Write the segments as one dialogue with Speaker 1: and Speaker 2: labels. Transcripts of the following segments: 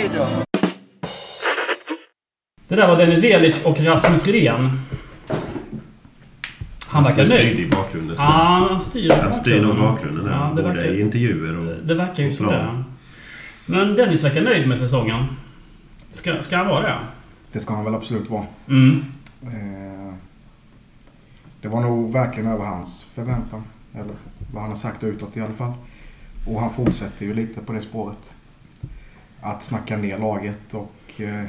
Speaker 1: Hej då!
Speaker 2: Det där var Dennis Velic och Rasmus Rydén. Han verkar
Speaker 3: Han
Speaker 2: nöjd.
Speaker 3: styrde i bakgrunden.
Speaker 2: Ja, han styr
Speaker 3: Han styr nog bakgrunden här.
Speaker 2: Ja, det
Speaker 3: både
Speaker 2: verkar-
Speaker 3: i intervjuer och...
Speaker 2: Det verkar ju
Speaker 3: och
Speaker 2: så
Speaker 3: plan.
Speaker 2: det. Men Dennis verkar nöjd med säsongen. Ska, ska han vara det?
Speaker 4: Det ska han väl absolut vara.
Speaker 2: Mm.
Speaker 4: Eh, Det var nog verkligen över hans förväntan. Eller vad han har sagt utåt i alla fall. Och han fortsätter ju lite på det spåret. Att snacka ner laget och eh,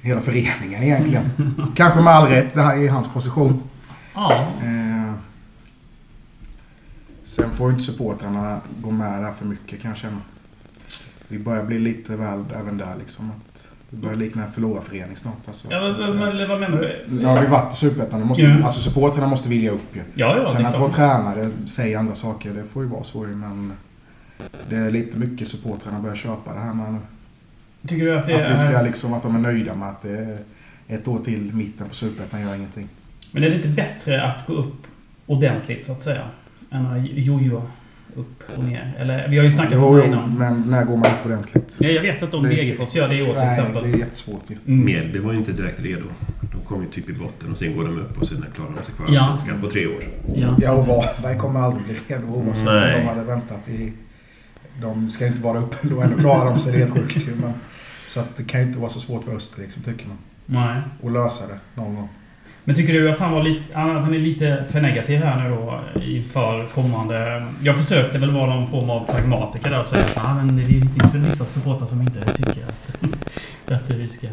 Speaker 4: hela föreningen egentligen. Kanske med all rätt det här i hans position.
Speaker 2: Ja.
Speaker 4: Eh, sen får ju inte supportrarna gå med där för mycket kan jag känna. Vi börjar bli lite väl även där liksom. Att det börjar likna en förlorarförening snart. Alltså.
Speaker 2: ja men, men, vad menar du?
Speaker 4: Nu har vi varit i Superettan. Måste,
Speaker 2: Ja.
Speaker 4: Alltså supportrarna måste vilja upp ju.
Speaker 2: Ja, ja,
Speaker 4: Sen att vår tränare säger andra saker, det får ju vara så ju. Men det är lite mycket supportrarna börjar köpa det här med nu.
Speaker 2: Tycker du att det
Speaker 4: Att vi ska
Speaker 2: är...
Speaker 4: liksom, att de är nöjda med att det är ett år till mitten på Superettan gör ingenting.
Speaker 2: Men är det inte bättre att gå upp ordentligt så att säga? Än att jojo upp och ner? Eller vi har ju snackat om
Speaker 4: Jo,
Speaker 2: det
Speaker 4: jo,
Speaker 2: innan.
Speaker 4: men när går man upp ordentligt?
Speaker 2: Ja, jag vet inte om
Speaker 4: Det-
Speaker 2: Degerfors gör det i år till
Speaker 4: Nej,
Speaker 2: exempel.
Speaker 4: det är jättesvårt ju.
Speaker 2: Mm.
Speaker 3: Mjällby var ju inte direkt redo. De kom ju typ i botten och sen går de upp och sen klarar de sig kvar
Speaker 2: Ja.
Speaker 3: Allsvenskan på tre år.
Speaker 2: Ja.
Speaker 4: Ja, och Varberg kommer aldrig bli redo oavsett
Speaker 3: Nej.
Speaker 4: om de hade väntat i... De ska inte vara uppe då ändå klarar de sig. Det är helt sjukt ju. Men, så att det kan inte vara så svårt för Öster liksom, tycker man.
Speaker 2: Nej.
Speaker 4: Att lösa det någon gång.
Speaker 2: Men tycker du att han, var lite, att han är lite för negativ här nu då inför kommande... Jag försökte väl vara någon form av pragmatiker där och säga att ah, men det finns väl vissa supportrar som inte tycker att, att vi ska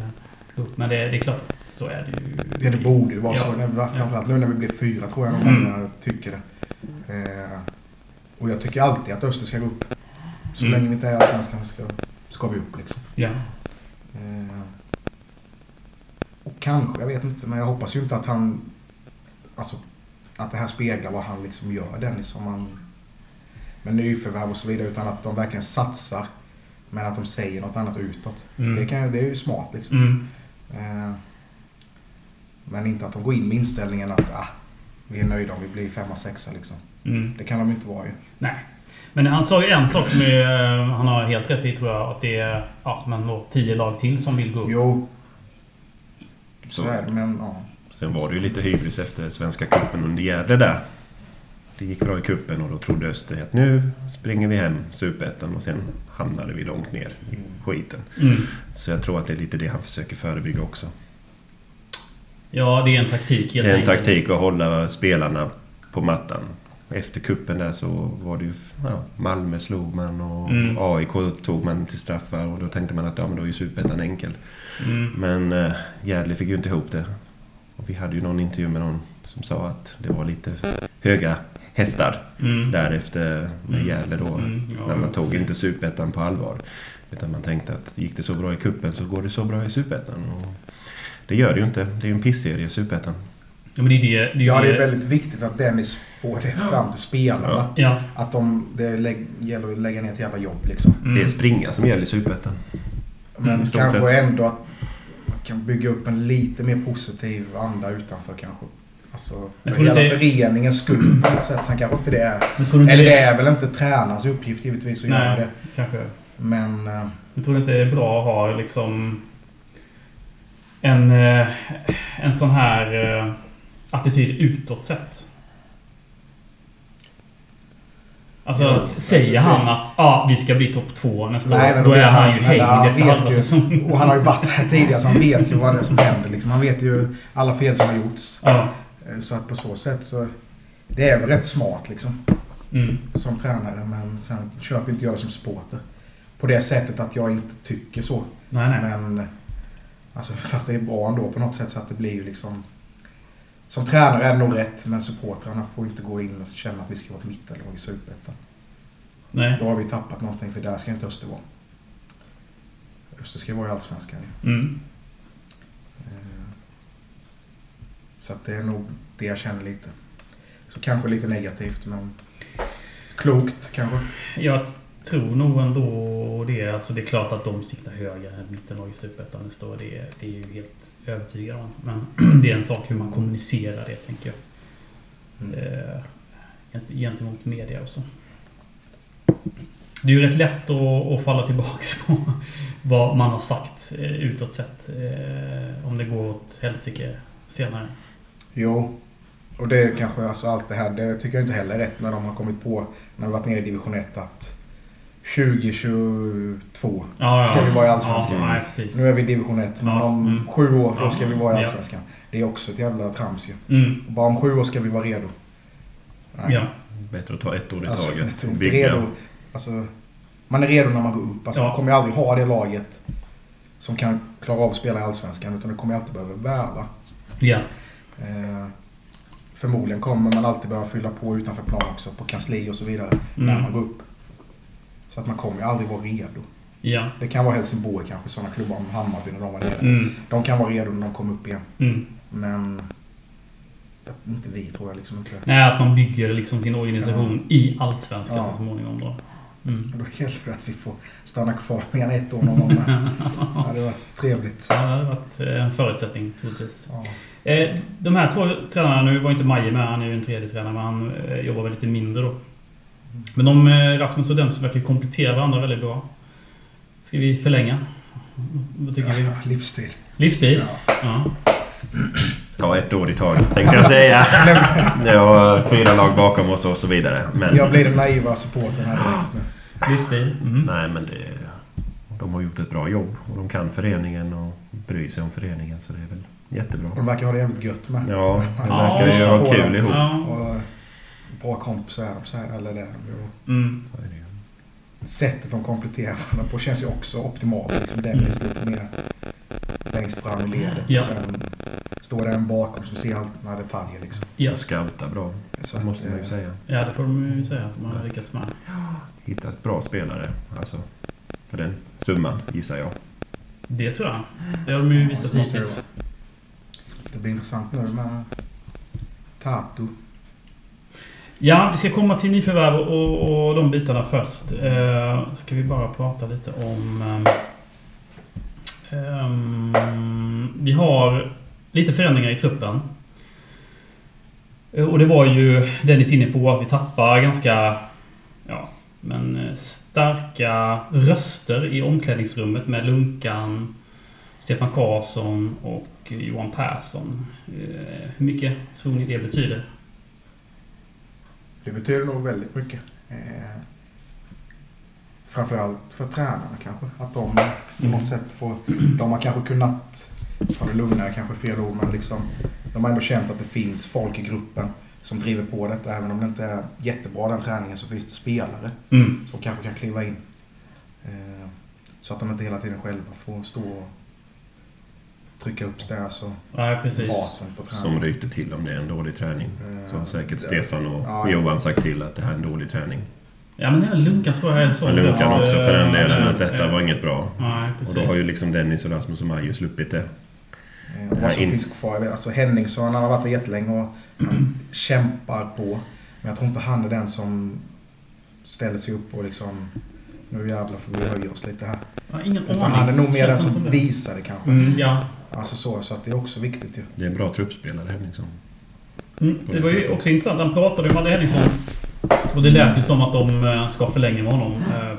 Speaker 2: gå upp. Men det, det är klart så är det ju.
Speaker 4: Det, det borde ju vara
Speaker 2: Ja.
Speaker 4: så. När, framförallt nu när vi blir fyra tror jag nog
Speaker 2: Mm.
Speaker 4: många tycker det. Eh, och jag tycker alltid att Öster ska gå upp. Så
Speaker 2: Mm.
Speaker 4: länge vi inte är allsvenskan ska, ska vi upp liksom.
Speaker 2: Ja.
Speaker 4: Eh, och kanske, jag vet inte, men jag hoppas ju inte att han... Alltså, att det här speglar vad han liksom gör, Dennis. Om han, med nyförvärv och så vidare. Utan att de verkligen satsar. Men att de säger något annat utåt.
Speaker 2: Mm.
Speaker 4: Det, kan, det är ju smart liksom.
Speaker 2: Mm.
Speaker 4: Eh, men inte att de går in med inställningen att ah, vi är nöjda om vi blir femma, sexa liksom.
Speaker 2: Mm.
Speaker 4: Det kan de ju inte vara ju.
Speaker 2: Nej. Men han sa ju en sak som är, han har helt rätt i tror jag. Att det är ja, men då tio lag till som vill gå upp.
Speaker 4: Jo. Så,
Speaker 3: Så.
Speaker 4: är det, men ja.
Speaker 3: Sen var det ju lite hybris efter Svenska cupen under Gävle där. Det gick bra i kuppen och då trodde Öster att nu springer vi hem Superettan och sen hamnade vi långt ner i skiten.
Speaker 2: Mm.
Speaker 3: Så jag tror att det är lite det han försöker förebygga också.
Speaker 2: Ja, det är en taktik helt
Speaker 3: Det är en
Speaker 2: enkelt.
Speaker 3: taktik att hålla spelarna på mattan. Efter kuppen där så var det ju... Ja, Malmö slog man och
Speaker 2: Mm.
Speaker 3: AIK tog man till straffar och då tänkte man att ja, men då är ju Superettan enkel.
Speaker 2: Mm.
Speaker 3: Men eh, Gävle fick ju inte ihop det. Och vi hade ju någon intervju med någon som sa att det var lite höga hästar
Speaker 2: Mm.
Speaker 3: där efter med
Speaker 2: Mm.
Speaker 3: Gävle då.
Speaker 2: Mm, ja,
Speaker 3: när man tog
Speaker 2: precis.
Speaker 3: inte Superettan på allvar. Utan man tänkte att gick det så bra i kuppen så går det så bra i Superettan. Det gör det ju inte. Det är ju en pisserie Superettan.
Speaker 2: Ja, men det är det. det, är
Speaker 4: Ja, det är väldigt viktigt att Dennis får det fram till spelarna.
Speaker 2: Ja.
Speaker 4: Att de, det gäller att lägga ner ett jävla jobb liksom.
Speaker 2: Mm.
Speaker 3: Det är springa som gäller i Superettan.
Speaker 4: Men
Speaker 3: Mm,
Speaker 4: kanske
Speaker 3: sett.
Speaker 4: ändå att man kan bygga upp en lite mer positiv anda utanför kanske. Alltså,
Speaker 2: Men
Speaker 4: för hela föreningens skull på något sätt. Sen kanske inte det är...
Speaker 2: Inte
Speaker 4: Eller det är väl inte tränarens uppgift givetvis att göra
Speaker 2: Nej,
Speaker 4: det.
Speaker 2: kanske.
Speaker 4: Men... eh,
Speaker 2: Jag tror inte det är bra att ha liksom en, eh, en sån här eh, attityd utåt sett. Alltså,
Speaker 4: Ja,
Speaker 2: säger
Speaker 4: alltså,
Speaker 2: han att ah, vi ska bli topp två nästa
Speaker 4: Nej,
Speaker 2: år, då
Speaker 4: vet
Speaker 2: är han ju
Speaker 4: som händer.
Speaker 2: hängd
Speaker 4: Han
Speaker 2: efter halva
Speaker 4: ju-
Speaker 2: säsongen.
Speaker 4: Och han har ju varit här tidigare så han vet ju vad det är som händer. Liksom. Han vet ju alla fel som har gjorts.
Speaker 2: Ja.
Speaker 4: Eh, Så att på så sätt så... Det är väl rätt smart liksom.
Speaker 2: Mm.
Speaker 4: Som tränare. Men sen köper inte jag det som supporter. På det sättet att jag inte tycker så.
Speaker 2: Nej, nej.
Speaker 4: Men... Alltså, fast det är bra ändå på något sätt så att det blir ju liksom... Som tränare är det nog rätt, men supportrarna får inte gå in och känna att vi ska vara ett mittenlag i Superettan.
Speaker 2: nej.
Speaker 4: Då har vi tappat någonting, för där ska inte Öster vara. Öster ska vara i Allsvenskan.
Speaker 2: Mm.
Speaker 4: Eh, Så det är nog det jag känner lite. Så kanske lite negativt, men klokt kanske.
Speaker 2: Jag tror nog ändå det. Alltså det är klart att de siktar högre än mittenlag i Superettan nästa år. Det, det är ju helt övertygad om. Men det är en sak hur man kommunicerar det, tänker jag. Eh, gent- gentemot media och så. Det är ju rätt lätt att, att falla tillbaks på vad man har sagt eh, utåt sett. Eh, om det går åt helsike senare.
Speaker 4: Jo. Och det är kanske, alltså allt det här, det tycker jag inte heller är rätt när de har kommit på, när vi varit nere i division 1 att 2022
Speaker 2: Ja,
Speaker 4: ska vi vara i Allsvenskan.
Speaker 2: Ja, nej, precis.
Speaker 4: Nu är vi i division 1, men
Speaker 2: Ja,
Speaker 4: om
Speaker 2: mm.
Speaker 4: sju år då ska vi vara i
Speaker 2: ja.
Speaker 4: Allsvenskan. Det är också ett jävla trams ju.
Speaker 2: Mm.
Speaker 4: Bara om sju år ska vi vara redo. Nej.
Speaker 2: Ja.
Speaker 3: Bättre att ta ett år i
Speaker 4: Alltså,
Speaker 3: taget.
Speaker 4: inte redo. Alltså, man är redo när man går upp. Alltså,
Speaker 2: Ja.
Speaker 4: Man kommer ju aldrig ha det laget som kan klara av att spela i Allsvenskan. Utan det kommer alltid behöva värva.
Speaker 2: Ja.
Speaker 4: Eh, förmodligen kommer man alltid behöva fylla på utanför plan också. På kansli och så vidare. När
Speaker 2: Mm.
Speaker 4: man går upp. Så att man kommer ju aldrig vara redo.
Speaker 2: Ja.
Speaker 4: Det kan vara Helsingborg kanske, sådana klubbar om Hammarby när de var nere.
Speaker 2: Mm.
Speaker 4: De kan vara redo när de kommer upp igen.
Speaker 2: Mm.
Speaker 4: Men inte vi tror jag liksom inte.
Speaker 2: Nej, att man bygger liksom sin organisation i Allsvenskan
Speaker 4: Ja.
Speaker 2: så småningom då. Mm.
Speaker 4: Då gäller det att vi får stanna kvar igen ett år någon gång. Ja, det var trevligt.
Speaker 2: Ja, det hade varit eh, en förutsättning troligtvis.
Speaker 4: Ja.
Speaker 2: Eh, De här två tränarna, nu var inte Maje med, han är ju en tredje tränare, men han eh, jobbar väl lite mindre då. Men de, eh, Rasmus och Dennis verkar komplettera varandra väldigt bra. Ska vi förlänga? Vad tycker vi?
Speaker 4: Ja, livstid.
Speaker 2: Livstid?
Speaker 4: Ja.
Speaker 2: Ja.
Speaker 3: Ta ett år i taget tänkte jag säga. Det var fyra lag bakom oss och så vidare. Men,
Speaker 4: Jag blir den naiva supporten här direkt nu.
Speaker 2: Livstid? Mm.
Speaker 3: Nej men det, de har gjort ett bra jobb. Och de kan föreningen och bryr sig om föreningen. Så det är väl jättebra.
Speaker 4: De verkar ha det jävligt gött med.
Speaker 3: Ja, det
Speaker 2: Ja,
Speaker 3: verkar ju ha kul
Speaker 4: dem.
Speaker 3: ihop.
Speaker 2: Ja.
Speaker 4: Och bra kompisar är de, så här, eller det är de ju.
Speaker 2: Mm.
Speaker 4: Sättet de kompletterar varandra på känns ju också optimalt. Liksom Dennis lite mer längst fram i ledet.
Speaker 2: Ja.
Speaker 4: Och sen står det en bakom som ser allt några detaljer liksom.
Speaker 2: Ja.
Speaker 3: Och scouta bra.
Speaker 4: Så
Speaker 3: Det måste man ju
Speaker 4: eh,
Speaker 3: säga.
Speaker 2: ja, det får de ju säga att de har lyckats med.
Speaker 3: Hittat bra spelare. Alltså, för den summan gissar jag.
Speaker 2: Det tror jag. Det har de ju
Speaker 4: Ja,
Speaker 2: visat
Speaker 4: så måste det
Speaker 2: hittills.
Speaker 4: Det blir intressant nu med Tatu.
Speaker 2: Ja, vi ska komma till nyförvärv och, och de bitarna först. Eh, ska vi bara prata lite om... ehm, ehm vi har lite förändringar i truppen. Eh, och det var ju Dennis inne på att vi tappar ganska... Ja, men eh, starka röster i omklädningsrummet med Lunkan, Stefan Karlsson och Johan Persson. Eh, hur mycket tror ni det betyder?
Speaker 4: Det betyder nog väldigt mycket. Eh, framförallt för tränarna kanske. Att de på något sätt får... De har kanske kunnat ta det lugnare, kanske fel ord, men liksom... De har ändå känt att det finns folk i gruppen som driver på detta. Även om det inte är jättebra den träningen så finns det spelare
Speaker 2: Mm.
Speaker 4: som kanske kan kliva in. Eh, så att de inte hela tiden själva får stå och trycka upp stats och
Speaker 2: Ja, precis.
Speaker 4: vapen på
Speaker 3: Som
Speaker 4: träningen.
Speaker 3: ryckte till om det är en dålig träning.
Speaker 4: Eh,
Speaker 3: Så har säkert
Speaker 4: det-
Speaker 3: Stefan och
Speaker 4: Ja.
Speaker 3: Johan sagt till att det här är en dålig träning.
Speaker 2: Ja, men även Lunkan tror jag är en sån.
Speaker 3: Lunkan också för den
Speaker 2: eh,
Speaker 3: delen att
Speaker 2: eh,
Speaker 3: detta var inget bra.
Speaker 2: Nej,
Speaker 3: Och då har ju liksom Dennis och Rasmus och Majo sluppit det.
Speaker 4: Eh, Och som
Speaker 3: in-
Speaker 4: finns kvar. jag vet, Alltså Henningsson han har varit där jättelänge och han kämpar på. Men jag tror inte han är den som ställer sig upp och liksom nu jävlar får vi höja oss lite här.
Speaker 2: Ja, ingen
Speaker 4: Utan
Speaker 2: aning.
Speaker 4: han är nog mer den som
Speaker 2: det.
Speaker 4: visar det kanske.
Speaker 2: Mm, ja.
Speaker 4: Alltså så, så att det är också viktigt ju.
Speaker 3: Det är en bra truppspelare Henningsson.
Speaker 2: Mm, det var ju också intressant. Han pratade ju med Madde Henningsson. Och det lät ju som att de eh, ska förlänga med honom. Eh,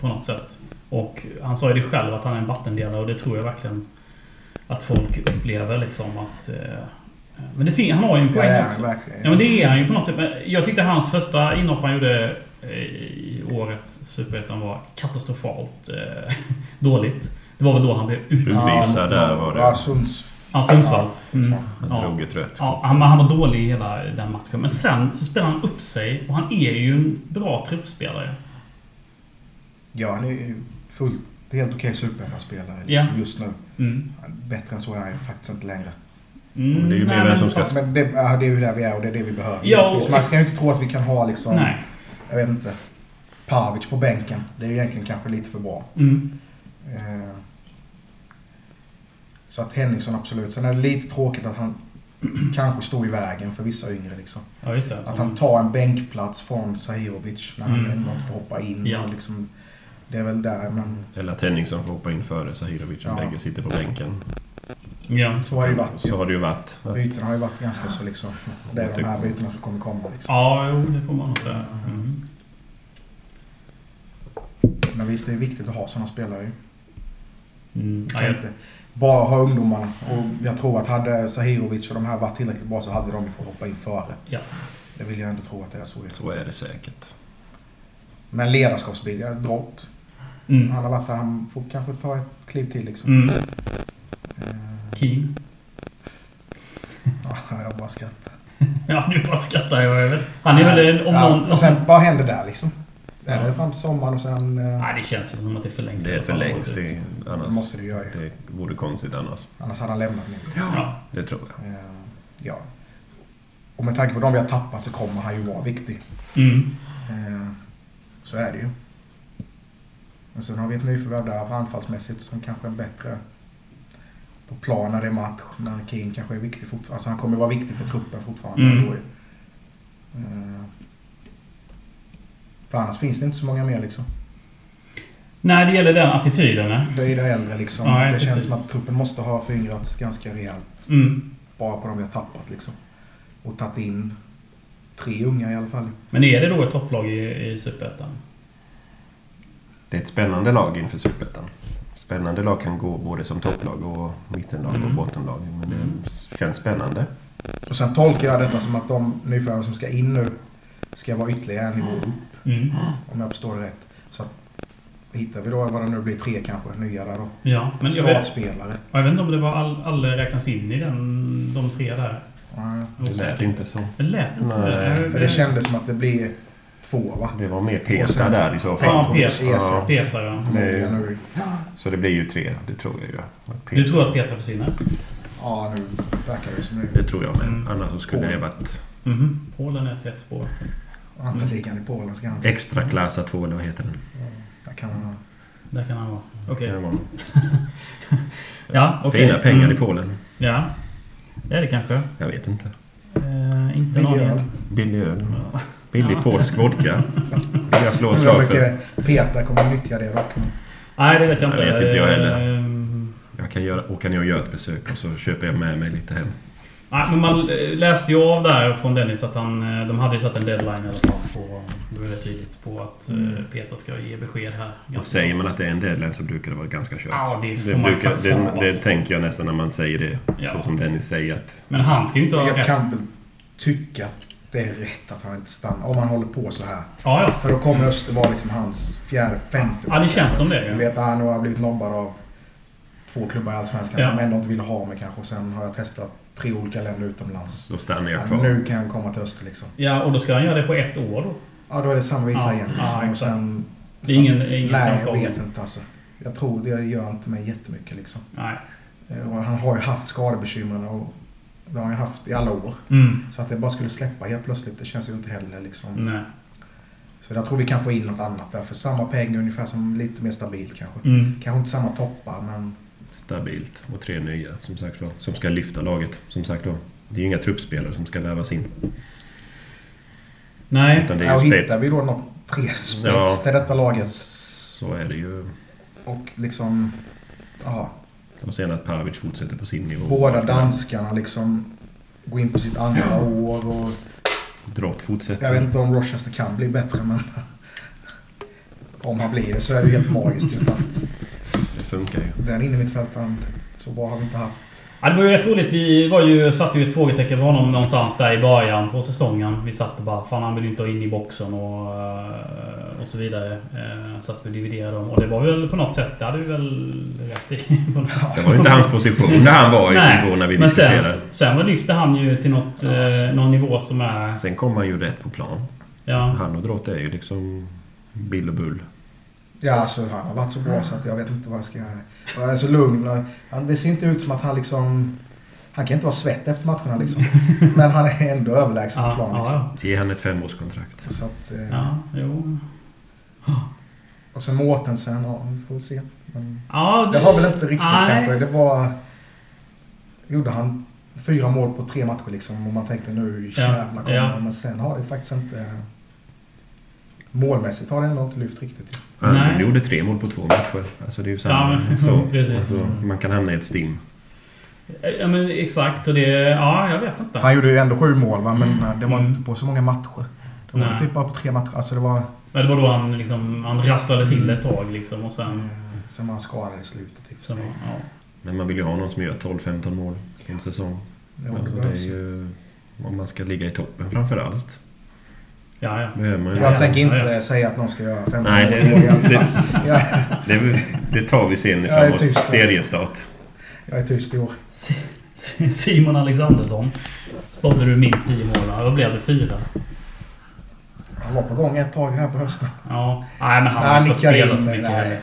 Speaker 2: på något sätt. Och han sa ju det själv att han är en vattendelare och det tror jag verkligen att folk upplever liksom att... Eh, men det fin- han har ju en poäng
Speaker 4: Ja,
Speaker 2: också.
Speaker 4: verkligen.
Speaker 2: Ja men det är han ju på något sätt. Men jag tyckte hans första inhopp han gjorde i årets Superettan var katastrofalt eh, dåligt. Det var väl då han blev utvisad.
Speaker 3: Där var det.
Speaker 4: Ja, Sunds.
Speaker 2: Ja, Sundsvall. Mm.
Speaker 3: Han drog ett rött
Speaker 2: Ja, han, han var dålig i hela den matchen. Men sen så spelar han upp sig och han är ju en bra truppspelare.
Speaker 4: Ja, han är ju fullt, helt okej superettan-spelare liksom,
Speaker 2: Ja.
Speaker 4: just nu.
Speaker 2: Mm.
Speaker 4: Bättre än så är han faktiskt inte längre.
Speaker 2: Mm,
Speaker 3: det är ju mer
Speaker 2: nej,
Speaker 3: vem som
Speaker 2: men
Speaker 3: ska-
Speaker 2: fast-
Speaker 4: Men det, är ju där vi är och det är det vi behöver.
Speaker 2: Ja, och-
Speaker 4: Man ska ju inte tro att vi kan ha liksom,
Speaker 2: Nej.
Speaker 4: jag vet inte, Pavic på bänken. Det är ju egentligen kanske lite för bra.
Speaker 2: Mm.
Speaker 4: Eh, Så att Henningsson absolut. Sen är det lite tråkigt att han kanske står i vägen för vissa yngre. Liksom.
Speaker 2: Ja, just det.
Speaker 4: Att han tar en bänkplats från Sahirovic när han
Speaker 2: Mm.
Speaker 4: ändå inte får hoppa in.
Speaker 2: Ja.
Speaker 4: Och liksom, det är väl där, men
Speaker 3: Eller att Henningsson får hoppa in före Sahirovic.
Speaker 4: Ja.
Speaker 3: Bägge sitter på bänken.
Speaker 2: Ja.
Speaker 4: så har det ju varit.
Speaker 3: Så har det ju varit.
Speaker 4: Bytena har ju varit ganska så liksom. Det är de här bytena som kommer komma. Liksom.
Speaker 2: Ja, jo, det får man nog säga. Mm.
Speaker 4: Men visst, det är viktigt att ha sådana spelare ju.
Speaker 2: Mm.
Speaker 4: Kan inte bara ha ungdomarna. Och jag tror att hade Sahirovic och de här varit tillräckligt bra så hade de fått hoppa in före.
Speaker 2: ja.
Speaker 4: Det vill jag ändå tro att det är så.
Speaker 3: Så är det säkert.
Speaker 4: Men ledarskapsbil, ja, Drott.
Speaker 2: Mm.
Speaker 4: Han har varit där, han får kanske ta ett kliv till liksom.
Speaker 2: Mm.
Speaker 4: Eh,
Speaker 2: Keen.
Speaker 4: Ja, jag bara skrattar.
Speaker 2: Ja, nu bara skrattar jag. Han är väl en, om
Speaker 4: ja,
Speaker 2: någon...
Speaker 4: och sen, vad händer där liksom? Är
Speaker 2: Ja.
Speaker 4: det fram till sommaren och sen... eh,
Speaker 2: Nej, det känns ju som att det förlängs.
Speaker 3: Det
Speaker 2: fall.
Speaker 3: förlängs. Det,
Speaker 4: Det måste du göra ju.
Speaker 3: det vore konstigt annars.
Speaker 4: Annars hade han lämnat nu.
Speaker 2: Ja.
Speaker 3: Det tror jag.
Speaker 4: Eh, Ja. Och med tanke på de vi har tappat så kommer han ju vara viktig.
Speaker 2: Mm.
Speaker 4: Eh, Så är det ju. Men sen har vi ett nyförvärv där anfallsmässigt som kanske är bättre på plan när det är match. När King kanske är viktig fortfarande. Alltså han kommer vara viktig för truppen fortfarande.
Speaker 2: Mm.
Speaker 4: För annars finns det inte så många mer liksom.
Speaker 2: Nej, det gäller den attityden. ne?
Speaker 4: Det är det äldre liksom.
Speaker 2: Ja,
Speaker 4: det
Speaker 2: precis.
Speaker 4: känns som att truppen måste ha föryngrats ganska rejält.
Speaker 2: Mm.
Speaker 4: Bara på de vi har tappat liksom. Och tagit in tre unga i alla fall.
Speaker 2: Men är det då ett topplag i, i Superettan?
Speaker 3: Det är ett spännande lag inför Superettan. Spännande lag kan gå både som topplag och mittenlag
Speaker 2: Mm.
Speaker 3: och bottenlag. Men det
Speaker 2: Mm.
Speaker 3: känns spännande.
Speaker 4: Och sen tolkar jag detta som att de nyförvärv som ska in nu ska vara ytterligare en nivå upp.
Speaker 2: Mm.
Speaker 4: Om jag förstår det rätt. Så att, hittar vi då vad det nu blir, tre kanske nya där då.
Speaker 2: Ja, men jag vet,
Speaker 4: Startspelare.
Speaker 2: jag vet inte om det var all, alla räknas in i den, de tre där.
Speaker 4: Ja,
Speaker 3: Det lät inte så.
Speaker 2: Det lät inte så.
Speaker 3: Nej,
Speaker 2: Jag-
Speaker 4: för det kändes som att det blir två va?
Speaker 3: Det var mer Petra
Speaker 4: sen-
Speaker 3: där i så fall.
Speaker 2: Ja, Petra. Petra, ja.
Speaker 4: nu.
Speaker 3: Så det blir ju tre, det tror jag ju. Att
Speaker 2: Du tror att Petra försvinner?
Speaker 4: Ja, nu verkar det som det.
Speaker 3: Det tror jag med.
Speaker 2: Mm.
Speaker 3: Annars så skulle det varit
Speaker 2: Mhm. Polen är ett rätt spår.
Speaker 4: Andra ligan i Polen ska han...
Speaker 3: extra klassa 2 eller vad heter den?
Speaker 4: Där kan han ha.
Speaker 2: Där kan han vara. Okej.
Speaker 3: Det var
Speaker 2: Ja, okej.
Speaker 3: Fina pengar
Speaker 2: Mm.
Speaker 3: i Polen.
Speaker 2: Ja. Det är det kanske.
Speaker 3: Jag vet inte.
Speaker 2: Eh, inte
Speaker 4: Billig
Speaker 2: någon
Speaker 4: öl.
Speaker 3: Billig öl.
Speaker 2: Ja.
Speaker 3: Billig
Speaker 2: Ja.
Speaker 3: polsk vodka. Vill jag slå ett slag för.
Speaker 4: Peter kommer nyttja det dock.
Speaker 2: Nej, det vet jag inte.
Speaker 3: Jag vet inte jag heller.
Speaker 2: Eh,
Speaker 3: Jag kan göra, åka ner och göra ett besök och så köper jag med mig lite hem.
Speaker 2: Nej, men man eh, läste ju av där från Dennis att han, eh, de hade ju satt en deadline i alla fall på, det var väldigt tydligt på att eh,
Speaker 4: Mm.
Speaker 2: Peter ska ge besked här.
Speaker 3: Och säger man att det är en deadline så brukar det vara ganska kört.
Speaker 2: Ja, det får man
Speaker 3: brukar,
Speaker 2: faktiskt
Speaker 3: det, det tänker jag nästan när man säger det.
Speaker 2: Ja.
Speaker 3: Så som Dennis säger att
Speaker 2: Men han ska ju inte ha
Speaker 4: Jag
Speaker 2: rätt.
Speaker 4: kan väl tycka att det är rätt att han inte stannar. Om han håller på så här.
Speaker 2: Ja, ja.
Speaker 4: För då kommer Öster vara liksom hans fjärde, femte.
Speaker 2: Ja, det känns som det.
Speaker 4: Du vet att han nu har blivit nobbad av två klubbar i Allsvenskan
Speaker 2: Ja.
Speaker 4: som ändå inte ville ha mig kanske. Och sen har jag testat tre olika länder utomlands.
Speaker 3: då stannar jag
Speaker 4: Ja,
Speaker 3: kvar.
Speaker 4: nu kan jag komma till Öster liksom.
Speaker 2: ja, och då ska han göra det på ett år då.
Speaker 4: Ja, då är det samma visa
Speaker 2: Ja,
Speaker 4: igen.
Speaker 2: ja,
Speaker 4: Liksom. och
Speaker 2: exakt.
Speaker 4: sen,
Speaker 2: Det är ingen, ingen
Speaker 4: Nej, jag vet inte alltså. Jag tror det gör inte mig jättemycket liksom.
Speaker 2: Nej.
Speaker 4: Eh, Och han har ju haft skadebekymren och det har han ju haft i alla år.
Speaker 2: Mm.
Speaker 4: Så att det bara skulle släppa helt plötsligt, det känns ju inte heller liksom.
Speaker 2: Nej.
Speaker 4: Så jag tror vi kan få in något annat där. För samma pengar ungefär som lite mer stabilt kanske.
Speaker 2: Mm.
Speaker 4: Kanske inte samma toppar men
Speaker 3: Stabilt. Och tre nya som sagt var. Som ska lyfta laget. Som sagt då. Det är ju inga truppspelare som ska värvas in.
Speaker 2: Nej.
Speaker 3: Utan det
Speaker 4: ja,
Speaker 3: är ju
Speaker 4: hittar vi då något tre spets
Speaker 3: Ja.
Speaker 4: till detta laget
Speaker 3: Så är det ju.
Speaker 4: och liksom ja,
Speaker 3: Och sen att Pavic fortsätter på sin nivå.
Speaker 4: båda danskarna liksom går in på sitt andra år och
Speaker 3: Drott fortsätter.
Speaker 4: jag vet inte om Rochester kan bli bättre men om han blir det så är det ju helt magiskt att
Speaker 3: funkar ju.
Speaker 4: den innermittfältaren så bra har vi inte haft.
Speaker 2: Ja, det var ju rätt roligt. Vi var ju, satte ju ett frågetecken för honom någonstans där i början på säsongen. Vi satt och bara fan han vill ju inte ha in i boxen och, eh, och så vidare. Eh, Så att vi dividerade dem. Och det var väl på något sätt, det hade vi väl rätt i.
Speaker 3: Det var ju inte hans position där han var i
Speaker 2: Nej,
Speaker 3: då när vi
Speaker 2: men sen,
Speaker 3: diskuterade.
Speaker 2: sen lyfte han ju till något, eh, någon nivå som är...
Speaker 3: Sen kom han ju rätt på plan.
Speaker 2: Ja,
Speaker 3: Han och Drott är ju liksom Bill och Bull.
Speaker 4: Ja, alltså han har varit så bra så att jag vet inte vad jag ska... Jag är så lugn. och Han, det ser inte ut som att han liksom... Han kan inte vara svett efter matcherna liksom. Men han är ändå överlägsen på
Speaker 2: ja,
Speaker 4: plan
Speaker 2: ja,
Speaker 4: liksom.
Speaker 2: ja.
Speaker 3: Ge han ett femårskontrakt.
Speaker 4: Så att, eh,
Speaker 2: ja, jo.
Speaker 4: Och sen Mårtensen, ja vi får väl se. Men
Speaker 2: Ja,
Speaker 4: det har väl inte riktigt
Speaker 2: nej.
Speaker 4: kanske. Det var... Gjorde han fyra mål på tre matcher liksom och man tänkte nu
Speaker 2: Ja,
Speaker 4: jävlar kommer
Speaker 2: ja.
Speaker 4: det. Men sen har det faktiskt inte... Målmässigt har det ändå inte lyft riktigt.
Speaker 3: Han
Speaker 2: Nej.
Speaker 3: gjorde tre mål på två matcher. Alltså det är ju samma.
Speaker 2: Ja, men-
Speaker 3: så, alltså, man kan hamna i ett stim.
Speaker 2: Ja men exakt och det... Ja, jag vet inte.
Speaker 4: Han gjorde ju ändå sju mål va, men eh, det var
Speaker 2: Mm.
Speaker 4: inte på så många matcher. Det var
Speaker 2: Nej.
Speaker 4: typ bara på tre matcher. Alltså det var...
Speaker 2: Men det var då han, liksom, han rasslade till ett tag liksom och sen...
Speaker 4: Sen var han skadad i slutet för
Speaker 2: sen ja.
Speaker 3: Men man vill ju ha någon som gör 12-15 mål i en säsong.
Speaker 4: Jo,
Speaker 3: Alltså,
Speaker 4: det
Speaker 3: är ju... Om man ska ligga i toppen framför allt.
Speaker 2: Ja, ja.
Speaker 3: Behöver man.
Speaker 4: Jag
Speaker 2: Ja,
Speaker 4: tänker inte säga att någon ska göra 15
Speaker 3: Nej,
Speaker 4: mål
Speaker 3: det-
Speaker 4: i alla fall. Jag,
Speaker 3: Det, det tar vi sen framåt seriestart.
Speaker 4: jag är tyst i år.
Speaker 2: Simon Alexandersson. Spådde du minst 10 mål. va? Vad blev det? Fyra?
Speaker 4: Han var på gång ett tag här på hösten.
Speaker 2: Ja. Nej, men han har fått spela så mycket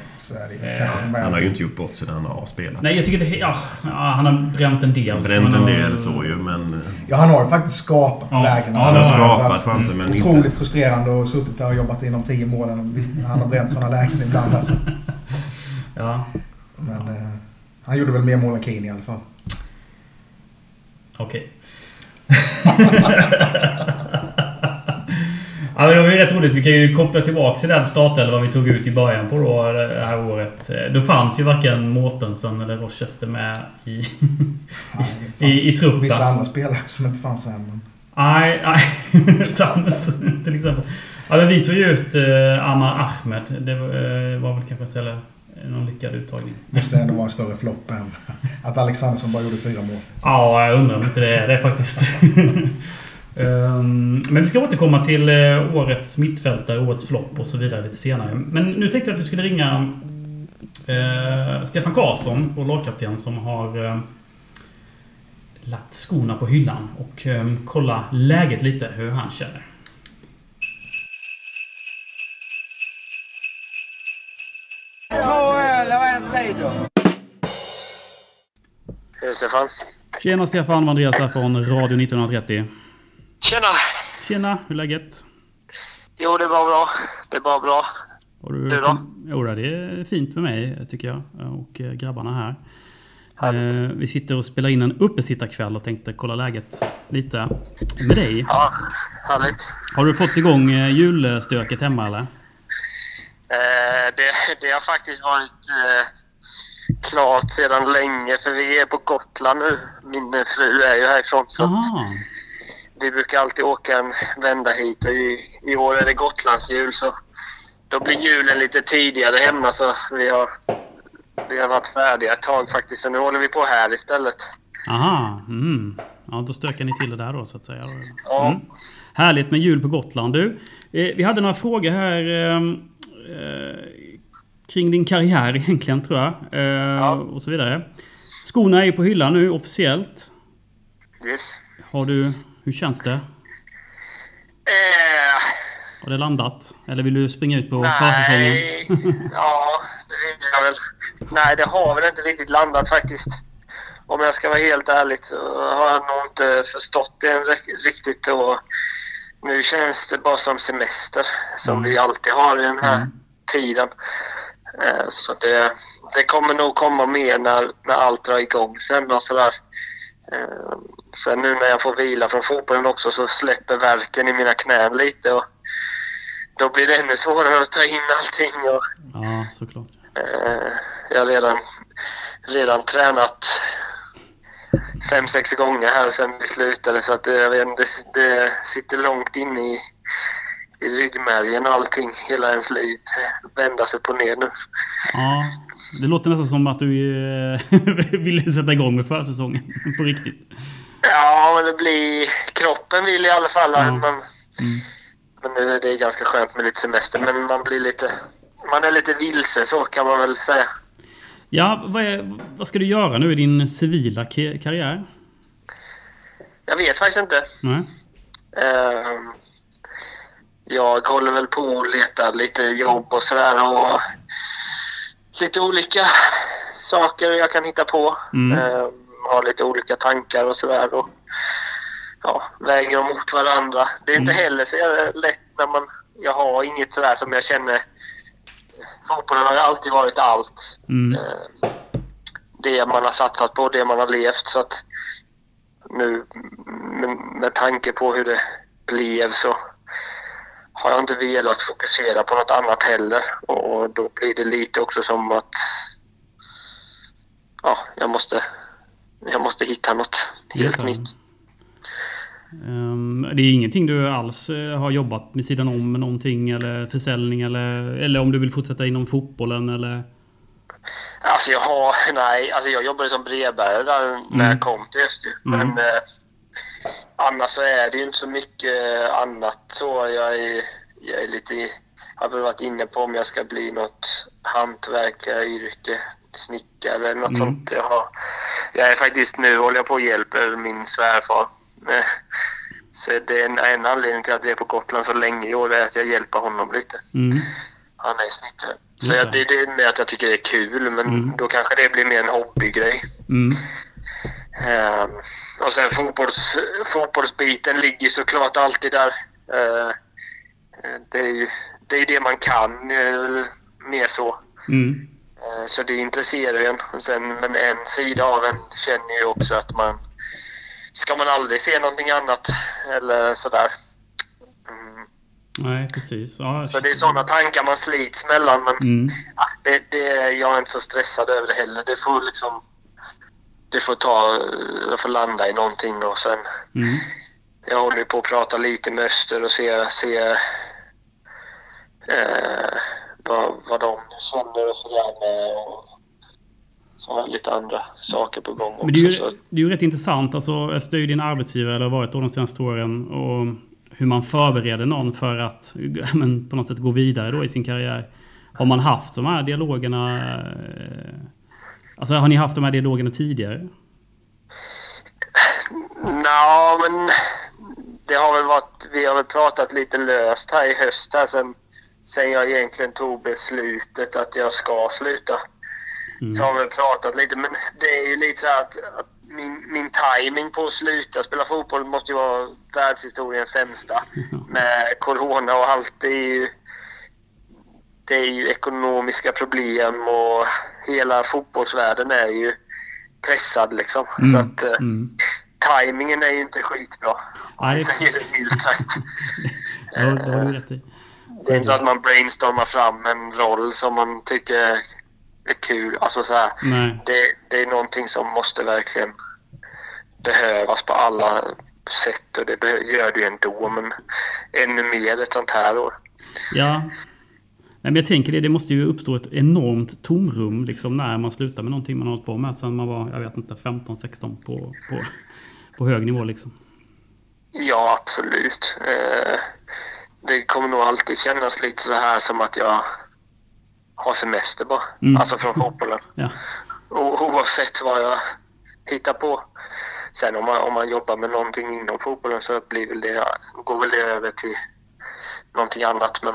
Speaker 4: Ju.
Speaker 2: Eh.
Speaker 3: Han har ju inte gjort bort sig när han har spelat.
Speaker 2: Nej, jag tycker det... Ja, han har bränt en del.
Speaker 3: Bränt en
Speaker 2: Han har-
Speaker 3: del så ju, men... eh,
Speaker 4: Ja, han har ju faktiskt skapat
Speaker 2: Ja.
Speaker 4: lägen.
Speaker 2: Ja,
Speaker 3: Han
Speaker 2: det
Speaker 3: har skapat chanser, men
Speaker 4: Otroligt
Speaker 3: inte...
Speaker 4: frustrerande och suttit där och jobbat inom 10 målen. Han har bränt sådana lägen ibland alltså.
Speaker 2: Ja,
Speaker 4: Men eh, han gjorde väl mer mål än Keane i alla fall.
Speaker 2: okej. Ja, men det var ju rätt roligt. Vi kan ju koppla tillbaka till den startelva vi tog ut i början på då, det här året. Då fanns ju varken Mårtensen eller Rochester med i,
Speaker 4: Ja, det fanns
Speaker 2: i, i truppen.
Speaker 4: Vissa andra spelare som inte fanns än. Men
Speaker 2: Nej, nej. Thames till exempel. Ja, men vi tog ju ut eh, Amar Ahmed. Det eh, var väl kanske inte heller någon lyckad uttagning.
Speaker 4: måste ändå vara en större flopp än att Alexandersson bara gjorde fyra mål.
Speaker 2: Ja, jag undrar om inte det är det faktiskt. Ehm, Men vi ska återkomma till eh, årets mittfältare, årets flopp och så vidare lite senare. Men nu tänkte jag att vi skulle ringa eh, Stefan Karlsson, vår lagkapten, som har eh, lagt skorna på hyllan och kolla läget lite, hur han känner.
Speaker 1: Hej Stefan.
Speaker 2: Tjena Stefan, Andreas här från Radio 1930.
Speaker 1: Tjena!
Speaker 2: Tjena, hur är läget?
Speaker 1: Jo, det är bara bra. Det är bara bra.
Speaker 2: Har du,
Speaker 1: Du då?
Speaker 2: Jo, det är fint med mig tycker jag och eh, grabbarna här. Eh, vi sitter och spelar in en uppesittarkväll och tänkte kolla läget lite med dig.
Speaker 1: Ja, härligt.
Speaker 2: Har du fått igång eh, julstöket hemma eller?
Speaker 1: Eh, det, det har faktiskt varit eh, klart sedan länge, för vi är på Gotland nu. Min fru är ju härifrån, så
Speaker 2: Aha.
Speaker 1: Vi brukar alltid åka en vända hit. Och i, I år är det Gotlandsjul, så då blir julen lite tidigare hemma. Så vi har, vi har varit färdiga ett tag faktiskt, så nu håller vi på här istället.
Speaker 2: Aha. Mm. Ja, då stökar ni till det där då så att säga.
Speaker 1: Ja.
Speaker 2: Mm. Härligt med jul på Gotland. Du, eh, vi hade några frågor här eh, eh, kring din karriär egentligen tror jag. Eh,
Speaker 1: Ja.
Speaker 2: Och så vidare. Skorna är ju på hyllan nu officiellt.
Speaker 1: Yes.
Speaker 2: Har du, hur känns det?
Speaker 1: Eh,
Speaker 2: Har det landat? Eller vill du springa ut på försäsongen?
Speaker 1: Ja, det vill jag väl. Nej, det har väl inte riktigt landat faktiskt. Om jag ska vara helt ärlig så har jag nog inte förstått det riktigt. Och nu känns det bara som semester, som
Speaker 2: Mm.
Speaker 1: vi alltid har i den här
Speaker 2: Mm.
Speaker 1: tiden. Eh, Så det, det kommer nog komma mer när, när allt drar igång sen och sådär. Eh, Sen nu när jag får vila från fotbollen också så släpper verken i mina knän lite. Och då blir det ännu svårare att ta in allting. Och,
Speaker 2: Ja, såklart.
Speaker 1: eh, jag har redan, redan tränat fem, sex gånger här sen vi slutade så att det, inte, det, det sitter långt inne i, i ryggmärgen och allting, hela ens liv. Vändas upp och ner nu.
Speaker 2: Ja, det låter nästan som att du eh, ville sätta igång med försäsongen på riktigt.
Speaker 1: Ja, men det blir... Kroppen vill i alla fall.
Speaker 2: Ja.
Speaker 1: Man,
Speaker 2: Mm.
Speaker 1: men nu är det ganska skönt med lite semester, men man blir lite... Man är lite vilse, så kan man väl säga.
Speaker 2: Ja, vad, är, vad ska du göra nu i din civila karriär?
Speaker 1: Jag vet faktiskt inte.
Speaker 2: Nej?
Speaker 1: Ehm, jag håller väl på att leta lite jobb och sådär och lite olika saker jag kan hitta på.
Speaker 2: Mm.
Speaker 1: Ehm, har lite olika tankar och sådär. Och, ja, väger dem mot varandra. Det är inte
Speaker 2: Mm.
Speaker 1: heller så lätt när man... Jag har inget sådär som jag känner... Fotbollen har ju alltid varit allt.
Speaker 2: Mm.
Speaker 1: Eh, det man har satsat på, det man har levt. Så att nu med, med tanke på hur det blev så har jag inte velat fokusera på något annat heller. Och då blir det lite också som att ja, jag måste, jag måste hitta något helt nytt.
Speaker 2: Ehm, det är ingenting du alls eh, har jobbat med sidan om med någonting eller försäljning eller, eller om du vill fortsätta inom fotbollen eller?
Speaker 1: Alltså jag har, nej, alltså jag jobbade som brevbärare där när
Speaker 2: Mm.
Speaker 1: jag kom till Öster.
Speaker 2: Mm.
Speaker 1: Men eh, annars så är det ju inte så mycket annat så. Jag är, jag är lite, jag har varit inne på om jag ska bli något hantverkaryrke, snickare eller något
Speaker 2: Mm.
Speaker 1: sånt. Jag, har, jag är faktiskt nu håller jag på och hjälper min svärfar. Eh, Så det är en, en anledning till att vi är på Gotland så länge i år är att jag hjälper honom lite.
Speaker 2: Mm.
Speaker 1: Han är snickare. Så
Speaker 2: Just
Speaker 1: jag,
Speaker 2: det.
Speaker 1: det, det är med att jag tycker det är kul, men
Speaker 2: Mm.
Speaker 1: då kanske det blir mer en hobbygrej. Ehm, och sen fotbolls, fotbollsbiten ligger såklart alltid där. Eh, det, är ju, det är det man kan, eh, mer så.
Speaker 2: Mm.
Speaker 1: Eh, så det intresserar ju en. Och sen, men en sida av en känner ju också att man... Ska man aldrig se någonting annat? Eller sådär. Mm.
Speaker 2: Nej, precis. Ja.
Speaker 1: Så det är sådana tankar man slits mellan. Men
Speaker 2: Mm.
Speaker 1: Ja, det, det, jag är inte så stressad över det heller. Det får liksom... Det får ta... Jag får landa i någonting och sen...
Speaker 2: Mm.
Speaker 1: Jag håller på att prata lite med Öster och se... se eh, vad, vad de känner och sådär med. Och så har jag lite andra saker på gång också.
Speaker 2: Men det är, ju, det är ju rätt intressant. Alltså, Öster är ju din arbetsgivare, eller har varit då de senaste åren. Och hur man förbereder någon för att men, på något sätt gå vidare då i sin karriär. Har man haft de här dialogerna? eh, Alltså har ni haft de här dialogerna tidigare?
Speaker 1: Nja, men det har väl varit... Vi har väl pratat lite löst här i höst här sen, sen jag egentligen tog beslutet att jag ska sluta.
Speaker 2: Mm.
Speaker 1: Så har vi pratat lite, men det är ju lite så här att, att min, min timing på att sluta spela fotboll måste ju vara världshistoriens sämsta. Med corona och allt. Det är ju, det är ju ekonomiska problem och hela fotbollsvärlden är ju pressad liksom.
Speaker 2: Mm.
Speaker 1: Så att eh,
Speaker 2: Mm.
Speaker 1: timingen är ju inte skitbra.
Speaker 2: Nej,
Speaker 1: jag säger det milt sagt.
Speaker 2: Ja, det har du rätt i.
Speaker 1: Det är inte så att man brainstormar fram en roll som man tycker är kul. Alltså så här, det, det är någonting som måste verkligen behövas på alla sätt och det gör det ju ändå. Men ännu mer ett sånt här år.
Speaker 2: Ja. Nej, men jag tänker det, det måste ju uppstå ett enormt tomrum liksom när man slutar med någonting man har hållit på med sen man var, jag vet inte, 15-16 på, på, på hög nivå liksom.
Speaker 1: Ja, absolut. Eh, det kommer nog alltid kännas lite så här som att jag har semester bara.
Speaker 2: Mm.
Speaker 1: Alltså från fotbollen.
Speaker 2: Ja.
Speaker 1: O- oavsett vad jag hittar på. Sen om man, om man jobbar med någonting inom fotbollen så blir väl det, går väl det över till någonting annat. Men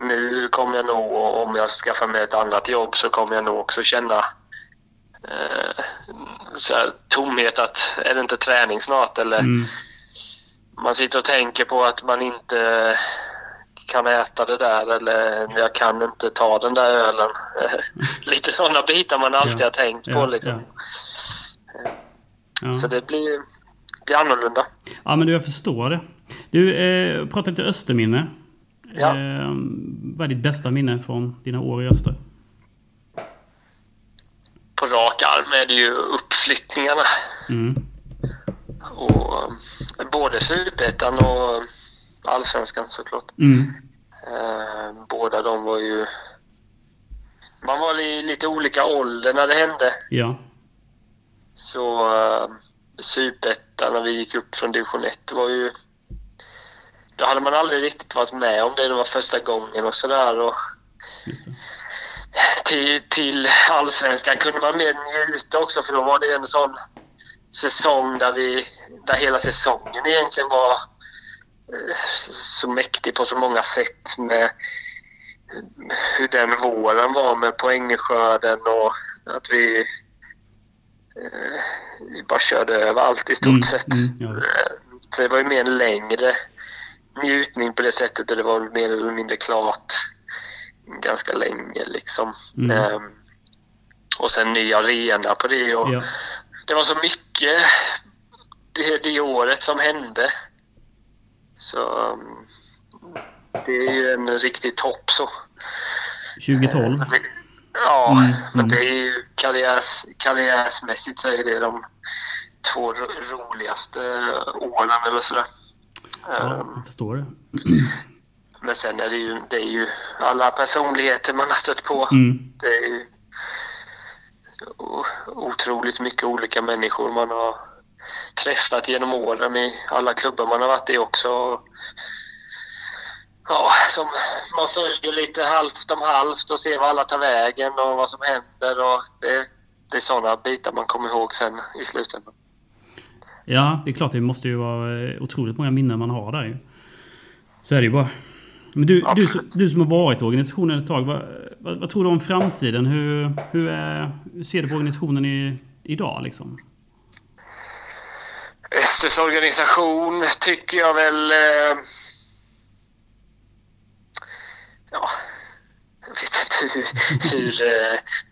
Speaker 1: nu kommer jag nog, om jag skaffar mig ett annat jobb, så kommer jag nog också känna eh, så här, tomhet att är det inte träning snart? Eller
Speaker 2: Mm.
Speaker 1: man sitter och tänker på att man inte kan äta det där eller jag kan inte ta den där ölen. Lite sådana bitar man alltid
Speaker 2: Ja.
Speaker 1: har tänkt på.
Speaker 2: Ja,
Speaker 1: Liksom.
Speaker 2: Ja.
Speaker 1: Så det blir, blir annorlunda.
Speaker 2: ja, men du, jag förstår det. Du, eh, prata lite Österminne.
Speaker 1: Ja.
Speaker 2: Eh, vad är ditt bästa minne från dina år i Öster?
Speaker 1: På rak arm är det ju uppflyttningarna.
Speaker 2: Mm.
Speaker 1: Och, eh, både Superettan och Allsvenskan såklart.
Speaker 2: Mm.
Speaker 1: Eh, båda de var ju... Man var i lite olika ålder när det hände.
Speaker 2: Ja.
Speaker 1: Så uh, Superettan när vi gick upp från division 1 var ju... Då hade man aldrig riktigt varit med om det. Det var första gången och sådär. Till, till allsvenskan kunde man mer njuta också för då var det en sån säsong där vi... Där hela säsongen egentligen var eh, så mäktig på så många sätt med hur den våren var med poängskörden och att vi, eh, vi bara körde över allt i stort
Speaker 2: Mm,
Speaker 1: sett.
Speaker 2: mm, ja.
Speaker 1: Eh, så det var ju mer längre njutning på det sättet och det var mer eller mindre klart ganska länge liksom.
Speaker 2: Mm.
Speaker 1: Ehm, och sen ny arena på det och
Speaker 2: Ja.
Speaker 1: det var så mycket det, det året som hände. Så um, det är ju en riktig topp så.
Speaker 2: 2012.
Speaker 1: Så det, ja,
Speaker 2: Mm,
Speaker 1: men
Speaker 2: mm.
Speaker 1: det är ju karriärs, karriärsmässigt så är det de två ro- roligaste åren eller sådär.
Speaker 2: Ja,
Speaker 1: Ehm,
Speaker 2: jag förstår det.
Speaker 1: Men sen är det ju, det är ju alla personligheter man har stött på.
Speaker 2: Mm.
Speaker 1: Det är ju otroligt mycket olika människor man har träffat genom åren i alla klubbar man har varit i också. Ja, som man följer lite halvt om halvt och ser vad alla tar vägen och vad som händer. Och det, det är sådana bitar man kommer ihåg sen i slutändan.
Speaker 2: Ja, det är klart. Det måste ju vara eh, otroligt många minnen man har där ju. Så är det ju bara. Men du, du, du som har varit i organisationen ett tag. Vad, vad, vad tror du om framtiden? Hur, hur, är, hur ser du på organisationen i, idag liksom?
Speaker 1: Östers organisation tycker jag väl... Eh, ja, jag vet inte hur, hur, eh, hur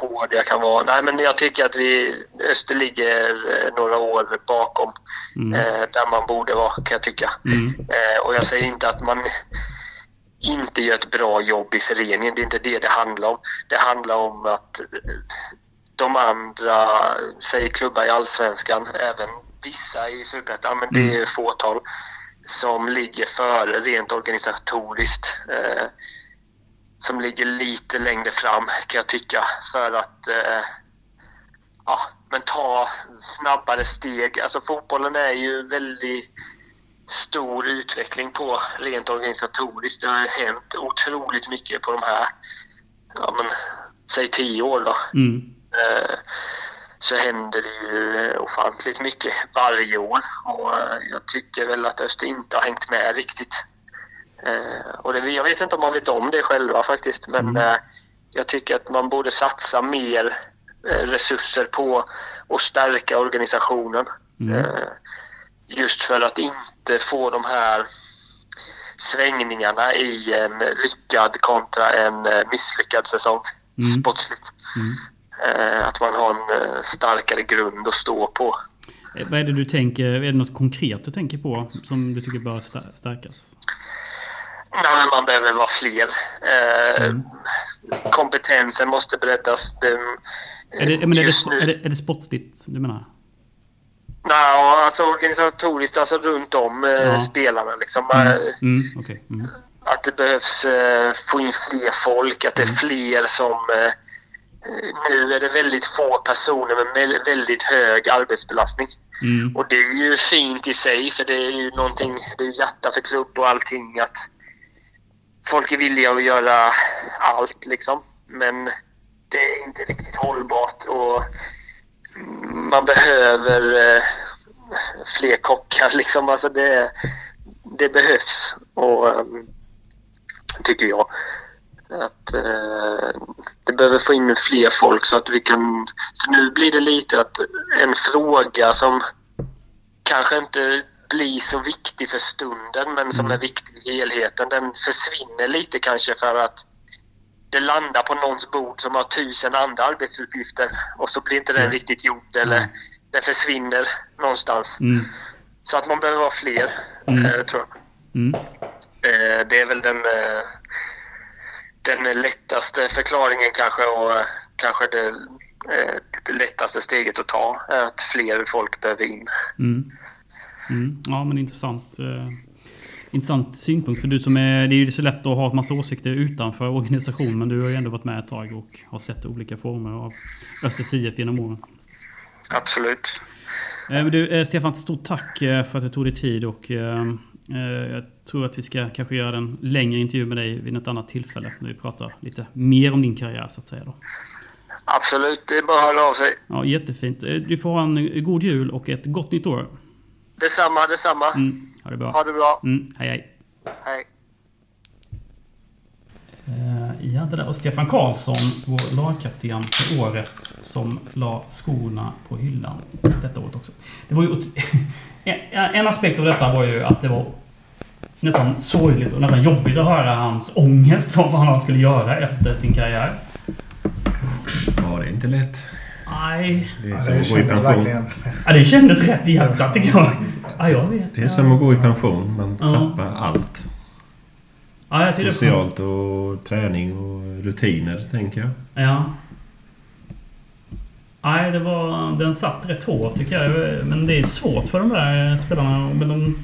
Speaker 1: hård jag kan vara. Nej, men jag tycker att vi, Öster ligger eh, några år bakom
Speaker 2: Mm.
Speaker 1: eh, där man borde vara, kan jag tycka.
Speaker 2: Mm.
Speaker 1: Eh, och jag säger inte att man inte gör ett bra jobb i föreningen. Det är inte det det handlar om. Det handlar om att eh, de andra, säg klubbar i Allsvenskan, även vissa i Superettan, men det är ju fåtal som ligger före rent organisatoriskt. Eh, som ligger lite längre fram kan jag tycka för att eh, ja, men ta snabbare steg. Alltså fotbollen är ju väldigt stor utveckling på rent organisatoriskt. Det har hänt otroligt mycket på de här, ja men säg tio år då.
Speaker 2: Mm.
Speaker 1: Eh, så händer det ju eh, ofantligt mycket varje år och eh, jag tycker väl att Öster inte har hängt med riktigt. Eh, Och det, jag vet inte om man vet om det själva faktiskt men
Speaker 2: Mm.
Speaker 1: eh, jag tycker att man borde satsa mer eh, resurser på att stärka organisationen.
Speaker 2: Mm.
Speaker 1: Eh, Just för att inte få de här svängningarna i en lyckad kontra en eh, misslyckad säsong
Speaker 2: Mm.
Speaker 1: sportsligt.
Speaker 2: Mm.
Speaker 1: Eh, Att man har en starkare grund att stå på.
Speaker 2: Vad är det du tänker? Är det något konkret du tänker på som du tycker bör stärkas?
Speaker 1: Nej, men man behöver vara fler. Eh,
Speaker 2: Mm.
Speaker 1: Kompetensen måste breddas. Det,
Speaker 2: Är det, men är,
Speaker 1: just
Speaker 2: det,
Speaker 1: nu,
Speaker 2: är, det, är det sportsligt du menar?
Speaker 1: Nej, alltså organisatoriskt, alltså runt om eh,
Speaker 2: Ja.
Speaker 1: spelarna. Liksom.
Speaker 2: Mm.
Speaker 1: Eh,
Speaker 2: Mm. Okej. Mm.
Speaker 1: Att det behövs eh, få in fler folk, att det är
Speaker 2: Mm.
Speaker 1: fler som... Eh, nu är det väldigt få personer med me- väldigt hög arbetsbelastning.
Speaker 2: Mm.
Speaker 1: Och det är ju fint i sig för det är ju någonting, det är hjärta för klubb och allting att folk är villiga att göra allt liksom. Men det är inte riktigt hållbart och man behöver eh, fler kockar liksom. Alltså det, det behövs och eh, tycker jag. Att eh, det behöver få in fler folk så att vi kan... För nu blir det lite att en fråga som kanske inte blir så viktig för stunden men som är viktig i helheten. Den försvinner lite kanske för att det landar på någons bord som har tusen andra arbetsuppgifter och så blir inte den
Speaker 2: Mm.
Speaker 1: riktigt gjord eller
Speaker 2: Mm.
Speaker 1: den försvinner någonstans.
Speaker 2: Mm.
Speaker 1: Så att man behöver vara fler,
Speaker 2: Mm.
Speaker 1: eh, tror jag.
Speaker 2: Mm.
Speaker 1: Eh, det är väl den, eh, den lättaste förklaringen kanske och eh, kanske det, eh, lättaste steget att ta. är Att fler folk behöver in.
Speaker 2: Mm. Mm. Ja, men intressant. Eh, intressant synpunkt. För du som är... Det är ju så lätt att ha en massa åsikter utanför organisationen. Men du har ju ändå varit med ett tag och har sett olika former av Östers IF genom åren.
Speaker 1: Absolut.
Speaker 2: Eh, du, eh, Stefan, stort tack eh, för att du tog dig tid. Och, eh, eh, jag tror att vi ska kanske göra en längre intervju med dig vid ett annat tillfälle. När vi pratar lite mer om din karriär så att säga. Då.
Speaker 1: Absolut, det är bara att höra av sig.
Speaker 2: Ja, jättefint. Du får ha en god jul och ett gott nytt år.
Speaker 1: Detsamma, detsamma.
Speaker 2: Mm, ha det bra.
Speaker 1: Ha det bra.
Speaker 2: Mm, hej, hej.
Speaker 1: Hej.
Speaker 2: Eh, Ja, det där var Stefan Karlsson, vår lagkapten för året, som la skorna på hyllan detta året också. Det var ju en, en aspekt av detta var ju att det var nästan sorgligt och nästan jobbigt att höra hans ångest för vad han skulle göra efter sin karriär.
Speaker 3: Ja, det är inte lätt.
Speaker 2: Nej,
Speaker 3: Det är
Speaker 4: Ja,
Speaker 3: som
Speaker 4: det
Speaker 3: att gå i
Speaker 4: kändes
Speaker 3: pension.
Speaker 4: verkligen...
Speaker 2: ja, det kändes rätt i hjärtat tycker jag. Ja, jag vet.
Speaker 3: Det är som att gå i pension. Man
Speaker 2: Ja.
Speaker 3: tappar allt.
Speaker 2: Ja, jag
Speaker 3: Socialt och träning och rutiner, tänker jag.
Speaker 2: Ja. Nej, det var, den satt rätt hårt tycker jag. Men det är svårt för de där spelarna. Men de,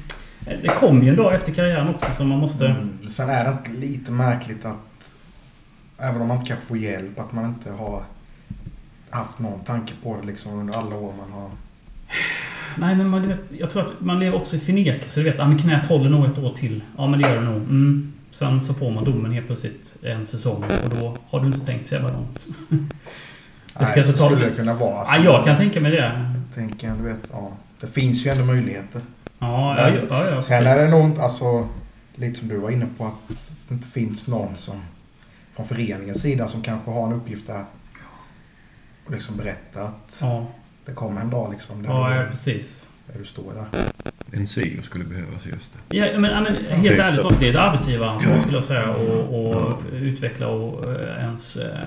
Speaker 2: det kom ju en dag efter karriären också så man måste...
Speaker 4: Mm. Sen är det lite märkligt att även om man inte kanske får hjälp att man inte har haft någon tanke på det liksom under alla år man har...
Speaker 2: Nej, men man, vet, jag tror att man lever också i förnekelse. Du vet, ah, men knät håller nog ett år till. Ja, men det gör det nog. Mm. Sen så får man domen helt plötsligt en säsong och då har du inte tänkt så jävla långt.
Speaker 4: Det
Speaker 2: ska
Speaker 4: Nej,
Speaker 2: så ta-
Speaker 4: skulle det kunna vara. alltså.
Speaker 2: Ja, jag kan tänka mig det.
Speaker 4: Tänker, du vet, ja. Det finns ju ändå möjligheter.
Speaker 2: Ja, ja, ja, ja, ja
Speaker 4: Sen är det nog alltså, lite som du var inne på, att det inte finns någon som från föreningens sida som kanske har en uppgift där och liksom berätta att
Speaker 2: Ja,
Speaker 4: det kommer en dag liksom där,
Speaker 2: ja,
Speaker 4: du,
Speaker 2: ja, precis.
Speaker 4: där du står där.
Speaker 3: En syo skulle behövas just det.
Speaker 2: Ja, men, ja, men helt
Speaker 3: Typ
Speaker 2: ärligt talat, det är ett arbetsgivaransvar
Speaker 3: Ja.
Speaker 2: skulle jag säga. Och, och utveckla och, eh, ens eh,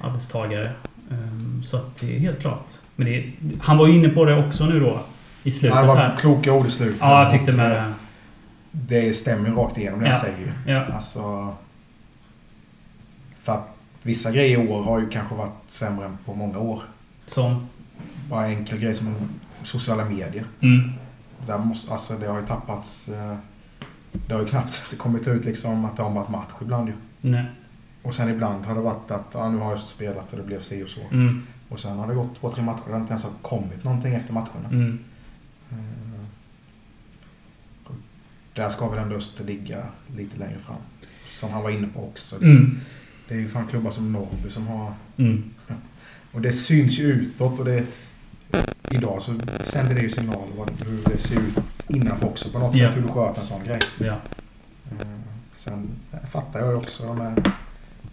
Speaker 2: arbetstagare. Um, så att det är helt klart. Men det han var ju inne på det också nu då. I slutet
Speaker 4: Ja, det var
Speaker 2: här.
Speaker 4: kloka ord i slutet.
Speaker 2: Ja, jag tyckte med
Speaker 4: eh,
Speaker 2: det.
Speaker 4: Det stämmer rakt igenom det
Speaker 2: Ja.
Speaker 4: jag säger.
Speaker 2: Ja.
Speaker 4: Alltså, för att vissa grejer i år har ju kanske varit sämre än på många år.
Speaker 2: Som...
Speaker 4: Bara en enkel grej som sociala medier.
Speaker 2: Mm.
Speaker 4: Där måste, alltså det har ju tappats... eh, Det har ju knappt inte kommit ut liksom att det har varit match ibland ju.
Speaker 2: Nej.
Speaker 4: Och sen ibland har det varit att ja, nu har jag spelat och det blev si och så.
Speaker 2: Mm.
Speaker 4: Och sen har det gått två, tre matcher och det inte ens har kommit någonting efter matcherna.
Speaker 2: Mm.
Speaker 4: Eh, Där ska väl ändå Öster ligga lite längre fram. Som han var inne på också. Liksom.
Speaker 2: Mm.
Speaker 4: Det är ju fan klubbar som Norrby som har...
Speaker 2: Mm.
Speaker 4: Och det syns ju utåt och det... Idag så sänder det ju signaler vad, hur det ser ut innanför också på något
Speaker 2: Ja.
Speaker 4: sätt. Hur du sköter en sån grej. Eh, Sen fattar jag ju också de här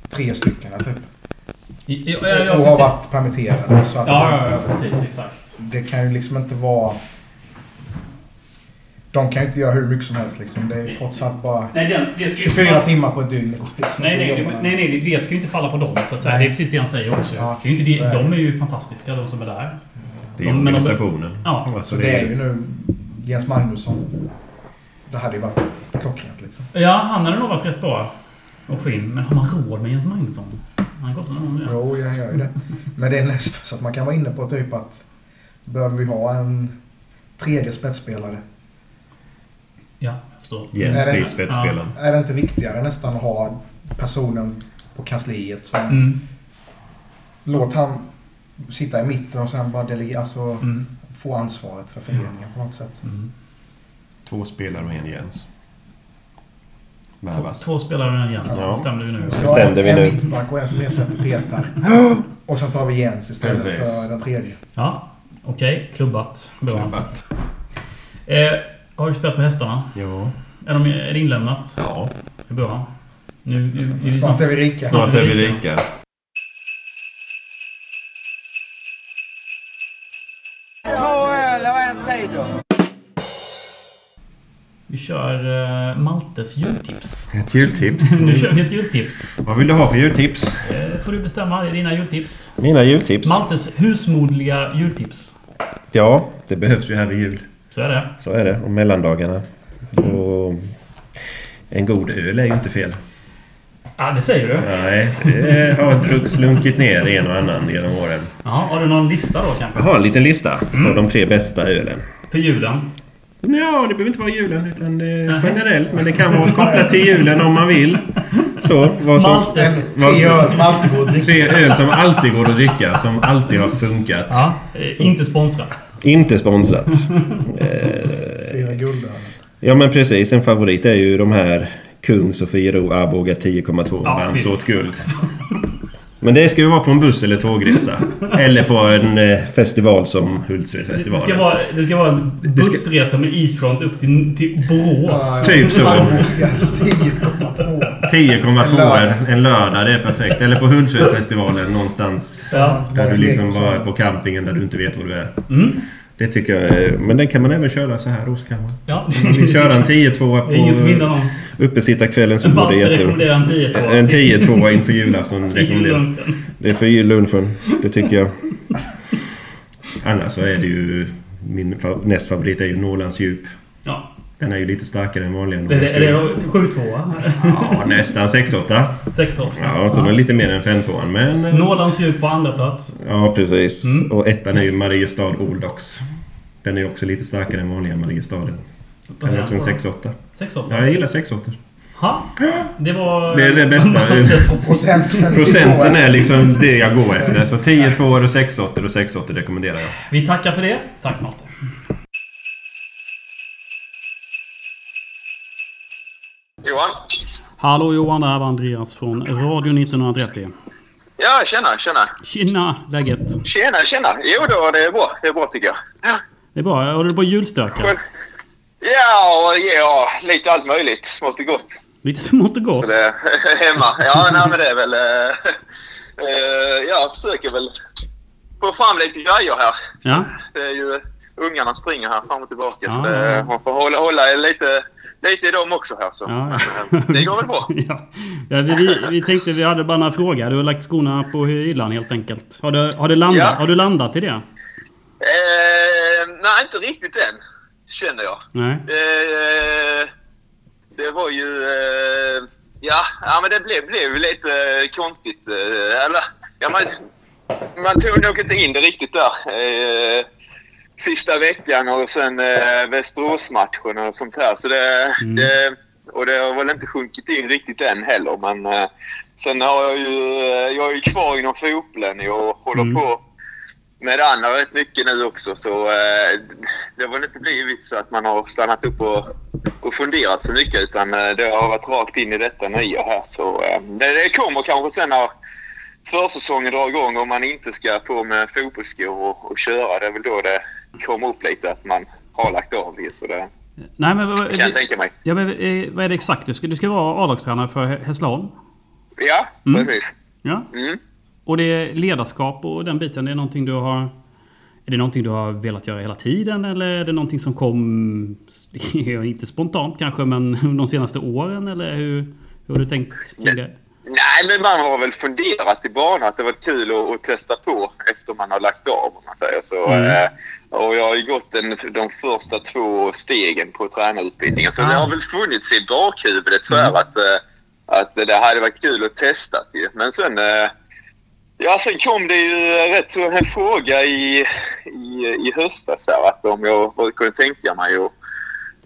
Speaker 4: tre stycken typ.
Speaker 2: Ja, ja, ja,
Speaker 4: och har varit permitterade. Så att
Speaker 2: ja, ja, precis. Exakt.
Speaker 4: Det kan ju liksom inte vara... De kan ju inte göra hur mycket som helst liksom. Det är ju trots allt bara
Speaker 2: Nej, den, det ska ju
Speaker 4: 24
Speaker 2: falla-
Speaker 4: timmar på ett dygn. Liksom.
Speaker 2: Nej, nej, det- nej, nej, det ska ju inte falla på dem så att säga.
Speaker 4: Nej.
Speaker 2: Det är precis det han säger också.
Speaker 4: Ja,
Speaker 2: det är inte det,
Speaker 4: är det.
Speaker 2: de är ju fantastiska, de som är där.
Speaker 3: Det är
Speaker 2: de-
Speaker 3: organisationen.
Speaker 2: Ja.
Speaker 3: Alltså,
Speaker 4: Så det är ju nu Jens Magnusson. Det hade ju varit klockrent liksom.
Speaker 2: Ja, han hade nog varit rätt bra. Och skinn. Men har man råd med Jens Magnusson? Han kostar nog det.
Speaker 4: Jo, jag gör ju det. Men det är nästan så att man kan vara inne på typ att behöver vi ha en tredje spetsspelare?
Speaker 2: Ja, jag förstår.
Speaker 3: Jens
Speaker 4: Är det-
Speaker 3: blir spetsspelaren.
Speaker 4: Är det inte viktigare nästan att ha personen på kansliet som
Speaker 2: Mm.
Speaker 4: låt han sitta i mitten och sen bara delegera, alltså
Speaker 2: Mm.
Speaker 4: få ansvaret för föreningen på något sätt.
Speaker 2: Mm.
Speaker 3: Två spelare och en Jens.
Speaker 2: Två, två spelare och en Jens.
Speaker 3: Ja.
Speaker 2: Bestämde vi nu.
Speaker 4: Ska
Speaker 3: Bestämde vi
Speaker 4: en
Speaker 3: nu.
Speaker 4: mittback och en som ersätter Petar. Och sen tar vi Jens istället
Speaker 3: Precis.
Speaker 4: för den tredje.
Speaker 2: Ja, okej. Klubbat. Bra.
Speaker 3: Klubbat.
Speaker 2: Eh, har du spelat på hästarna?
Speaker 3: Ja.
Speaker 2: Är, de, är det inlämnat?
Speaker 3: Ja.
Speaker 2: Det är bra. Nu, nu, nu
Speaker 4: Snart är vi rika.
Speaker 2: Snart.
Speaker 3: Snart är vi rika.
Speaker 5: Två öl och en cider.
Speaker 2: Vi kör eh, Maltes jultips.
Speaker 3: Ett jultips.
Speaker 2: nu kör vi ett jultips.
Speaker 3: Vad vill du ha för jultips?
Speaker 2: Eh, får du bestämma. Det är dina jultips.
Speaker 3: Mina jultips?
Speaker 2: Maltes husmodliga jultips.
Speaker 3: Ja, det behövs ju här vid jul.
Speaker 2: Så är det.
Speaker 3: Så är det. Och mellandagarna. Och en god öl är ju inte fel.
Speaker 2: Ja, det säger du.
Speaker 3: Nej, det har slunkit ner en och annan genom åren.
Speaker 2: Jaha, har du någon lista då kanske?
Speaker 3: Jag har en liten lista på de tre bästa ölen.
Speaker 2: För julen?
Speaker 3: Ja, det behöver inte vara julen utan det är
Speaker 2: Nej.
Speaker 3: generellt. Men det kan vara kopplat till julen om man vill. Så, vad som,
Speaker 2: Maltes.
Speaker 3: Vad
Speaker 4: tre
Speaker 3: så-
Speaker 4: öl som alltid går att dricka.
Speaker 3: tre öl som alltid går att dricka. Som alltid har funkat.
Speaker 2: Ja, inte sponsrat.
Speaker 3: Inte sponsrat. Eh,
Speaker 4: Fyra guldöl.
Speaker 3: ja men precis. En favorit är ju de här Kung Sofiero Arboga 10,2
Speaker 2: Ja,
Speaker 3: Brandsåt guld. Men det ska ju vara på en buss eller tågresa. Eller på en eh, festival som
Speaker 2: Det ska,
Speaker 3: Hultsfredsfestivalen.
Speaker 2: vara, det ska vara en bussresa med Eastfront upp till, till Borås.
Speaker 3: Typ så.
Speaker 4: Arboga 10,2.
Speaker 3: 10,2 en, lördag, det är perfekt. Eller på Hultsfredsfestivalen någonstans.
Speaker 2: Ja.
Speaker 3: Där du liksom var på campingen där du inte vet var du är.
Speaker 2: Mm.
Speaker 3: Det tycker jag är, Men den kan man även köra så här också kan man.
Speaker 2: ja.
Speaker 3: Om man vill köra en 10-2
Speaker 2: Det är inget att vinna
Speaker 3: på uppesittarkvällen så går det jättebra.
Speaker 2: en 10-2.
Speaker 3: En 10-2 inför julafton rekommenderar
Speaker 2: lunchen.
Speaker 3: Det är för jullunchen. Det tycker jag. Annars så är det ju... Min näst favorit är ju Norrlands djup.
Speaker 2: Ja.
Speaker 3: Den är ju lite starkare än vanliga.
Speaker 2: Det, det, är det 7-2?
Speaker 3: Ja, nästan 6-8.
Speaker 2: 6-8?
Speaker 3: Ja, så den är lite mer än 5-2. Men... eh,
Speaker 2: Nådans djup på andra plats.
Speaker 3: Ja, precis.
Speaker 2: Mm.
Speaker 3: Och ettan är ju Mariestad Oldox. Den är också lite starkare än vanliga Mariestaden. Den är också en 6-8.
Speaker 2: 6-8?
Speaker 3: Ja, jag gillar 6-8.
Speaker 2: Ha? Det var...
Speaker 3: Det är det bästa.
Speaker 4: Procenten.
Speaker 3: Procenten är liksom det jag går efter. Så 10 2 och 6-8 och 6-8 rekommenderar jag.
Speaker 2: Vi tackar för det. Tack Malte.
Speaker 6: Johan?
Speaker 2: Hallå Johan, det här var Andreas från Radio 1930.
Speaker 6: Ja, tjena, tjena.
Speaker 2: Tjena, läget?
Speaker 6: Tjena, tjena. Jo då, det är bra. Det är bra tycker jag. Ja,
Speaker 2: Det är bra. Har du på julstökar?
Speaker 6: ja, ja lite allt möjligt. Smått och gott.
Speaker 2: Lite smått och gott.
Speaker 6: Så det hemma. Ja, nej, men det är väl... eh, jag försöker väl få fram lite grejer här.
Speaker 2: Ja.
Speaker 6: Det är ju... Ungarna springer här fram och tillbaka. Så
Speaker 2: Ja,
Speaker 6: det,
Speaker 2: ja.
Speaker 6: man får hålla, hålla lite, lite i dem också här. Så.
Speaker 2: Ja,
Speaker 6: Men, eh, det går väl bra.
Speaker 2: ja. Ja, vi, vi, tänkte vi hade bara några frågor. Du har lagt skorna på hyllan helt enkelt. Har du, har du, landat,
Speaker 6: Ja.
Speaker 2: har du landat i det?
Speaker 6: Eh, nej, inte riktigt än. Känner jag.
Speaker 2: Nej.
Speaker 6: Eh, det var ju... Eh, ja, ja, men det blev, blev lite eh, konstigt. Eh, eller, ja, man, man tog nog inte in det riktigt där. Sista veckan och sen eh, Västeråsmatchen och sånt här. Så det,
Speaker 2: Mm.
Speaker 6: det, och det har väl inte sjunkit in riktigt än heller. Men eh, sen har jag ju... eh, Jag är ju kvar inom fotbollen och håller
Speaker 2: Mm.
Speaker 6: på med det andra rätt mycket nu också. Så eh, det har väl inte blivit så att man har stannat upp och, och funderat så mycket. Utan eh, det har varit rakt in i detta nya här. Så eh, det, det kommer kanske sen när försäsongen drar igång och man inte ska på med fotbollsskor och, och köra. Det är väl då det kommer upp lite att man har lagt av det. Så det
Speaker 2: Nej men
Speaker 6: kan jag tänka mig.
Speaker 2: ja, men, eh, vad är det exakt? Du ska, du ska vara A-lagstränare för Hä- Hässleholm?
Speaker 6: Ja,
Speaker 2: Mm.
Speaker 6: precis.
Speaker 2: Ja.
Speaker 6: Mm.
Speaker 2: Och det är ledarskap och den biten, det är någonting du har... Är det någonting du har velat göra hela tiden eller är det någonting som kom, inte spontant kanske, men de senaste åren? Eller hur, hur har du tänkt kring det?
Speaker 6: Nej, men man har väl funderat i banan att det var kul att, att testa på efter man har lagt av. Om man säger så.
Speaker 2: Mm.
Speaker 6: Eh, och jag har ju gått den, de första två stegen på tränarutbildningen. Så
Speaker 2: Ah.
Speaker 6: det har väl funnits i bakhuvudet så här
Speaker 2: Mm.
Speaker 6: att, eh, att det hade varit kul att testa ju. Men sen... eh, Ja, sen kom det ju rätt så en fråga i, i, i höstas här, att om jag kunde tänka mig att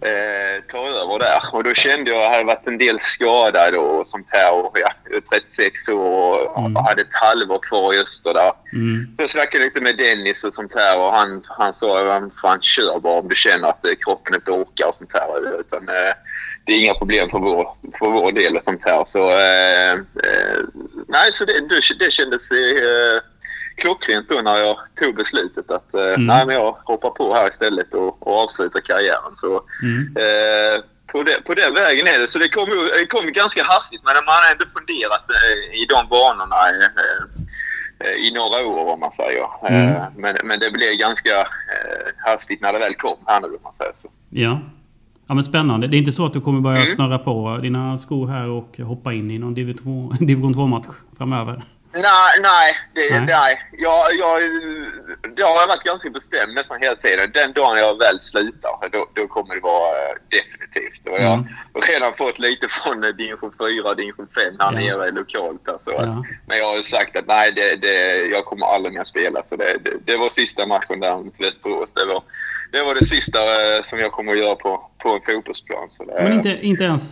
Speaker 6: eh, ta över där. Och då kände jag att jag hade varit en del skadad och sånt här. Och, ja, jag är 36 år och
Speaker 2: Mm.
Speaker 6: hade ett halvår kvar i Öster där.
Speaker 2: Mm.
Speaker 6: Jag snackade lite med Dennis och sånt här och han, han sa att fan kör bara om du känner att eh, kroppen inte orkar och sånt här. Utan, eh, det är inga problem för vår, för vår del och sånt här. Så, eh, eh, nej, så det, det, det kändes eh, klockrent då när jag tog beslutet att eh,
Speaker 2: Mm.
Speaker 6: nej, men jag hoppar på här istället och, och avslutar karriären. Så,
Speaker 2: Mm.
Speaker 6: Eh, på, det, på den vägen är det. Så det kom, det kom ganska hastigt men man har ändå funderat eh, i de banorna eh, i några år om man säger.
Speaker 2: Mm.
Speaker 6: Men, men det blev ganska hastigt när det väl kom här nu om man säger så.
Speaker 2: Ja. Ja men spännande. Det är inte så att du kommer börja
Speaker 6: Mm.
Speaker 2: snurra på dina skor här och hoppa in i någon division 2 division 2-match framöver?
Speaker 6: Nej, nej. Det,
Speaker 2: Nej.
Speaker 6: nej. Jag, jag, det har jag varit ganska bestämd nästan hela tiden. Den dagen jag väl slutar, då, då kommer det vara eh, definitivt. Och jag
Speaker 2: Mm.
Speaker 6: har redan fått lite från eh, division 4 och division 5 här
Speaker 2: Ja.
Speaker 6: nere lokalt. Alltså.
Speaker 2: Ja.
Speaker 6: Men jag har sagt att nej, det, det, jag kommer aldrig mer spela. Så det, det, det var sista matchen där mot Västerås. Det var, det var det sista eh, som jag kommer att göra på, på en fotbollsplan. Så det,
Speaker 2: Men inte, inte ens,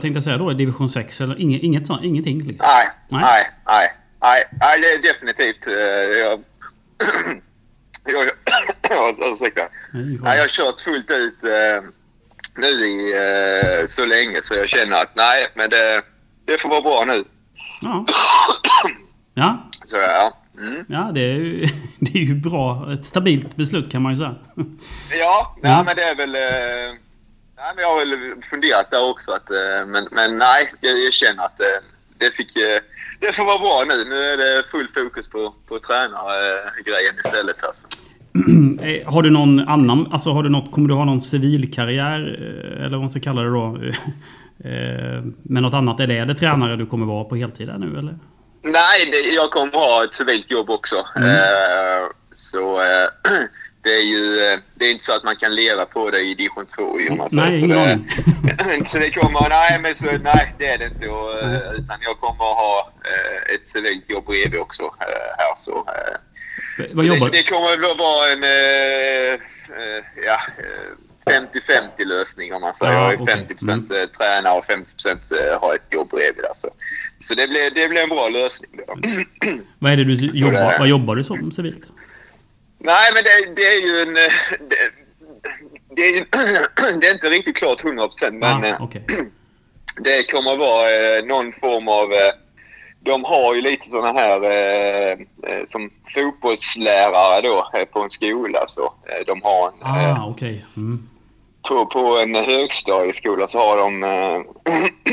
Speaker 2: tänkte jag säga då, division 6 eller inget, inget sånt, ingenting liksom?
Speaker 6: Nej,
Speaker 2: Nej.
Speaker 6: nej, nej, nej, nej, det är definitivt... eh, Jag, jag, ursäkta.
Speaker 2: Nej,
Speaker 6: jag har kört fullt ut eh, nu i eh, så länge så jag känner att nej, men det, det får vara bra nu.
Speaker 2: Ja. Ja,
Speaker 6: Så ja. Mm.
Speaker 2: ja det, är ju, det är ju bra. Ett stabilt beslut kan man ju säga.
Speaker 6: Ja, nej,
Speaker 2: Ja.
Speaker 6: men det är väl... Nej, men jag har väl funderat där också. Att, men, men nej, jag, jag känner att det fick... Det får vara bra nu. Nu är det full fokus på, på tränargrejen istället. Alltså.
Speaker 2: Eh, Har du någon annan, alltså har du något, kommer du ha någon civilkarriär eh, eller vad man ska kalla det då? Eh, Med något annat? Eller är det tränare du kommer vara på heltid här nu eller?
Speaker 6: Nej, jag kommer ha ett civilt jobb också.
Speaker 2: Mm.
Speaker 6: Så det är ju eh, det är inte så att man kan leva på det i division 2 ju,
Speaker 2: Nej,
Speaker 6: så.
Speaker 2: ingen
Speaker 6: Det- så det kommer, nej men så, nej det är det inte. Och, eh, utan jag kommer att ha eh, ett civilt jobb bredvid också här så.
Speaker 2: Vad
Speaker 6: så
Speaker 2: jobbar
Speaker 6: det, det kommer väl att vara en ja, eh, 50-50 lösning om man säger.
Speaker 2: Ja,
Speaker 6: jag är
Speaker 2: okej.
Speaker 6: 50% eh, tränare och 50% eh, har ett jobb bredvid. Alltså. Så det blir, det blir en bra lösning. Då.
Speaker 2: Vad är det du jobbar,
Speaker 6: det-
Speaker 2: vad jobbar du som civilt?
Speaker 6: Nej, men det, det är ju en... eh, Det, det, är, det är inte riktigt klart 100% men
Speaker 2: ah,
Speaker 6: eh,
Speaker 2: okej.
Speaker 6: det kommer att vara eh, någon form av... De har ju lite såna här som fotbollslärare då på en skola. Så, de har en,
Speaker 2: Ah, okej. Mm.
Speaker 6: på, på en högstadieskola så har de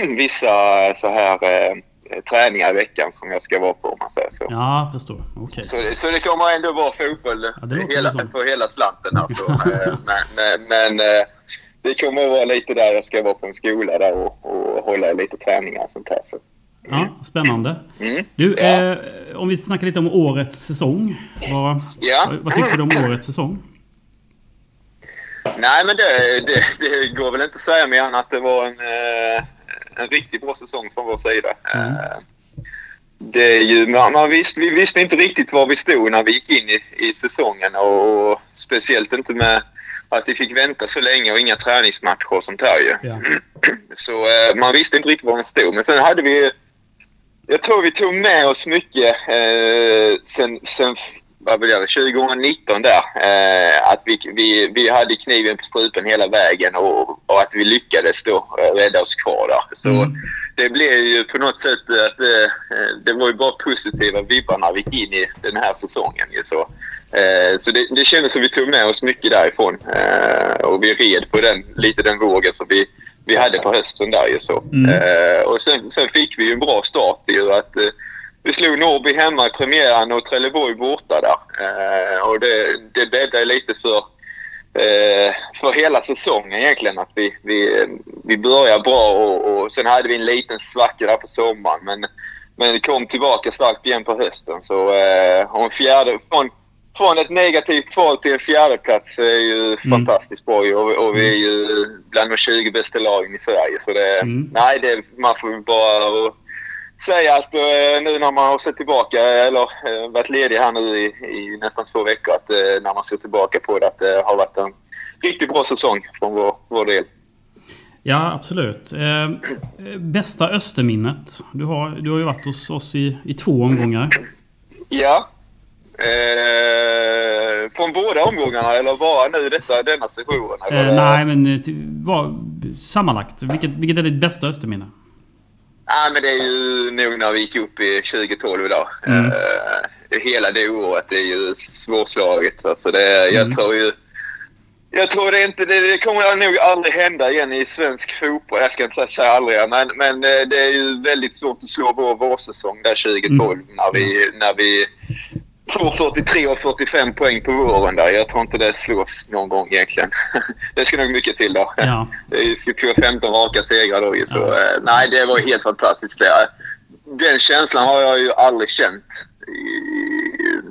Speaker 6: vissa så här träningar i veckan som jag ska vara på om man säger så.
Speaker 2: Ja, förstår. Okej.
Speaker 6: Så, det- så det kommer ändå vara fotboll
Speaker 2: Ja,
Speaker 6: hela, på hela slanten alltså. Eh, men men, eh, det kommer att vara lite där jag ska vara på en skola där och, och hålla lite träningar och sånt här. Så.
Speaker 2: Ja, spännande.
Speaker 6: Mm.
Speaker 2: Du,
Speaker 6: Ja.
Speaker 2: eh, om vi snackar lite om årets säsong. Vad,
Speaker 6: Ja.
Speaker 2: vad, vad tycker du om årets säsong?
Speaker 6: Nej men det, det, det går väl inte att säga mer än att det var en, eh, en riktigt bra säsong från vår sida.
Speaker 2: Mm.
Speaker 6: Eh, Det är ju, man, man visste, vi visste inte riktigt var vi stod när vi gick in i, i säsongen och, och speciellt inte med att vi fick vänta så länge och inga träningsmatcher och sånt här ju.
Speaker 2: Ja.
Speaker 6: Så eh, man visste inte riktigt var man stod. Men sen hade vi... Jag tror vi tog med oss mycket eh, sen, sen vad vill jag, 2019 där. Eh, att vi, vi, vi hade kniven på strupen hela vägen och, och att vi lyckades då eh, rädda oss kvar där. Så
Speaker 2: Mm.
Speaker 6: det blev ju på något sätt att eh, det var ju bara positiva vibbar när vi gick in i den här säsongen. Så eh, så det, det kändes som vi tog med oss mycket därifrån. Eh, och vi red på den, lite den vågen som vi, vi hade på hösten där så.
Speaker 2: Mm.
Speaker 6: Och sen, sen fick vi ju en bra start ju att vi slog Norrby hemma i premiären och Trelleborg borta där. Eh, och det, det bäddade lite för, eh, för hela säsongen egentligen. Att vi, vi, vi började bra och, och sen hade vi en liten svacka där på sommaren. Men, men kom tillbaka starkt igen på hösten. Så eh, en fjärde, från, från ett negativt kval till en fjärde plats är ju fantastiskt bra och, och vi är ju bland de 20 bästa lagen i Sverige. Så det,
Speaker 2: Mm.
Speaker 6: nej, det, man får bara säga att eh, nu när man har sett tillbaka, eller eh, varit ledig här nu i, i nästan två veckor, att eh, när man ser tillbaka på det, att det har varit en riktigt bra säsong från vår, vår del.
Speaker 2: Ja, absolut. Bästa Österminnet? Du har, du har ju varit hos oss i, i två omgångar.
Speaker 6: Ja. Eh, från båda omgångarna eller bara nu detta, denna sessionen?
Speaker 2: Eh, nej, men vad, sammanlagt. Vilket, vilket är ditt bästa Österminne?
Speaker 6: Ja, men det är ju nog när vi gick upp i 2012 då.
Speaker 2: Mm.
Speaker 6: Eh, hela det året är ju svårslaget. Alltså det, jag
Speaker 2: Mm.
Speaker 6: tror ju... Jag tror det inte... Det, det kommer nog aldrig hända igen i svensk fotboll. Jag ska inte säga aldrig, men, men eh, det är ju väldigt svårt att slå vår vårsäsong där 2012
Speaker 2: Mm.
Speaker 6: när vi... När vi får 43 och 45 poäng på våren där. Jag tror inte det slås någon gång egentligen. det ska nog mycket till då.
Speaker 2: Ja.
Speaker 6: Det är ju 15 raka segrar då så
Speaker 2: Ja.
Speaker 6: eh, nej det var helt fantastiskt. Det. Den känslan har jag ju aldrig känt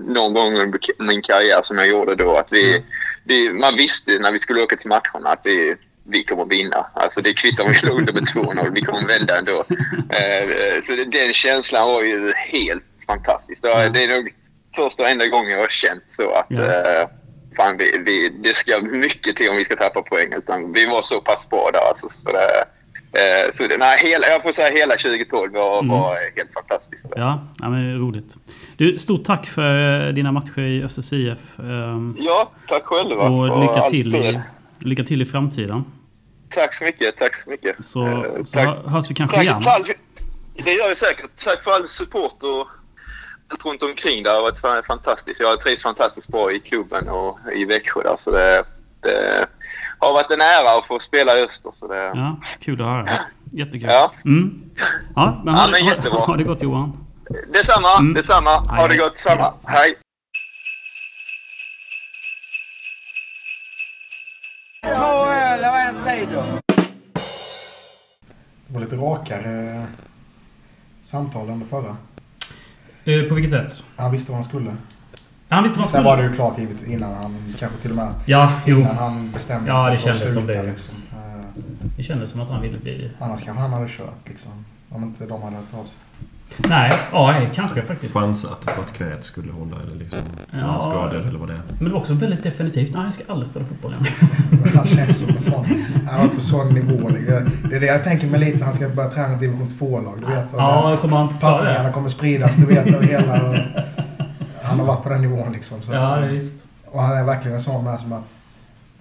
Speaker 6: någon gång under min karriär som jag gjorde då. Att vi, vi, man visste när vi skulle åka till matcherna att vi, vi kommer vinna. Alltså det kvittar om vi slår under med 2-0. Vi kommer vända ändå. Eh, så den känslan var ju helt fantastisk. Det är nog första och enda gången jag har känt så att
Speaker 2: Ja.
Speaker 6: eh, fan, vi, vi, det ska mycket till om vi ska tappa poäng. Utan vi var så pass bra där. Alltså, så det, eh, så det, nej, hela, jag får säga hela 2012 var,
Speaker 2: Mm.
Speaker 6: var helt fantastiskt.
Speaker 2: Ja, ja men roligt. Du, stort tack för eh, dina matcher i Östers IF. ehm,
Speaker 6: Ja, tack själva.
Speaker 2: och lycka till, i, lycka till i framtiden.
Speaker 6: Tack så mycket. Tack så mycket.
Speaker 2: Så,
Speaker 6: Eh,
Speaker 2: så hö- hörs vi kanske
Speaker 6: tack,
Speaker 2: igen.
Speaker 6: tack, det gör vi säkert. Tack för all support och allt runt omkring. Det har varit fan- fantastiskt. Jag trivs fantastiskt bra i klubben och i Växjö. Där, så det, det har varit en ära att få spela i Öster. Så det,
Speaker 2: Ja, kul att höra. Jättekul.
Speaker 6: Ja.
Speaker 2: Mm. Ja, men,
Speaker 6: Ja,
Speaker 2: ha,
Speaker 6: men
Speaker 2: det- ha,
Speaker 6: jättebra.
Speaker 2: ha det gott Johan.
Speaker 6: Detsamma,
Speaker 2: Mm.
Speaker 6: detsamma. Ha
Speaker 2: Hej,
Speaker 6: det gott. Samma. Hej.
Speaker 5: Två öl och en cider.
Speaker 4: Det var lite rakare samtal än det förra.
Speaker 2: Eh, på vilket sätt?
Speaker 4: Han visste vad han skulle.
Speaker 2: Han visste vad han
Speaker 4: Sen
Speaker 2: skulle.
Speaker 4: var det ju klart givet innan han kanske till och med
Speaker 2: Ja, jo.
Speaker 4: innan han bestämde
Speaker 2: Ja, det
Speaker 4: sig för att
Speaker 2: kändes som
Speaker 4: sluta,
Speaker 2: det.
Speaker 4: Liksom. Eh,
Speaker 2: Det kändes som att han ville bli...
Speaker 4: Annars kanske han hade kört liksom. Om inte de hade hört av sig.
Speaker 2: Nej, ja, kanske faktiskt.
Speaker 3: Chansat på att knät skulle hålla eller liksom
Speaker 2: Ja.
Speaker 3: skador eller vad det är.
Speaker 2: Men det var också väldigt definitivt. Nej, jag ska aldrig spela fotboll igen.
Speaker 4: Han känns som en sån. Han var på sån nivå. Det är det jag tänker mig lite. Han ska börja träna division 2-lag. Du vet.
Speaker 2: Ja, kommer han
Speaker 4: Passningarna kommer spridas. Du vet över hela... Han har varit på den nivån liksom. Så
Speaker 2: Ja, visst.
Speaker 4: och han är verkligen en sån med som att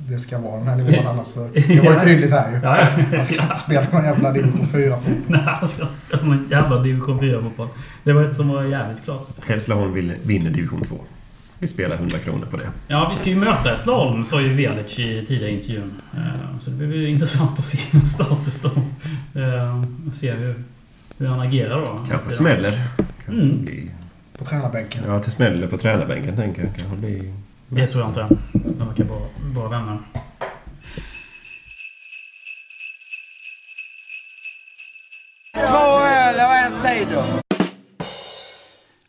Speaker 4: det ska vara den här nivån annars. Så, det var ju tydligt här ju.
Speaker 2: Ja, ja.
Speaker 4: Han ska inte spela någon jävla division 4-fotboll.
Speaker 2: Nej, han ska inte spela någon jävla division 4-fotboll. Det var ett som var jävligt klart.
Speaker 3: Hässleholm vill- vinner division 2. Vi spelar 100 kronor på det.
Speaker 2: Ja, vi ska ju möta Hässleholm, sa ju Velic i tidigare intervjun. Eh, Så det blir ju intressant att se status då. Eh, Och se hur, hur han agerar då.
Speaker 3: Kanske smäller. Kan
Speaker 2: Mm.
Speaker 3: bli,
Speaker 4: På tränarbänken.
Speaker 3: ja, det smäller på tränarbänken tänker jag. Kanske bli...
Speaker 2: Det tror jag inte. De verkar vara bra vänner.
Speaker 5: Två öl och en cider.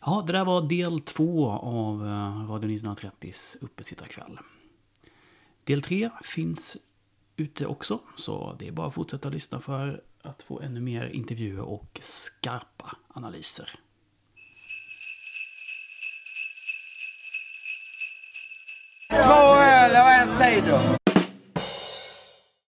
Speaker 7: Ja, det där var del två av eh, Radio 1930s uppesittarkväll. Del tre finns ute också, så det är bara att fortsätta lyssna för att få ännu mer intervjuer och skarpa analyser.
Speaker 5: Två öl och en cider.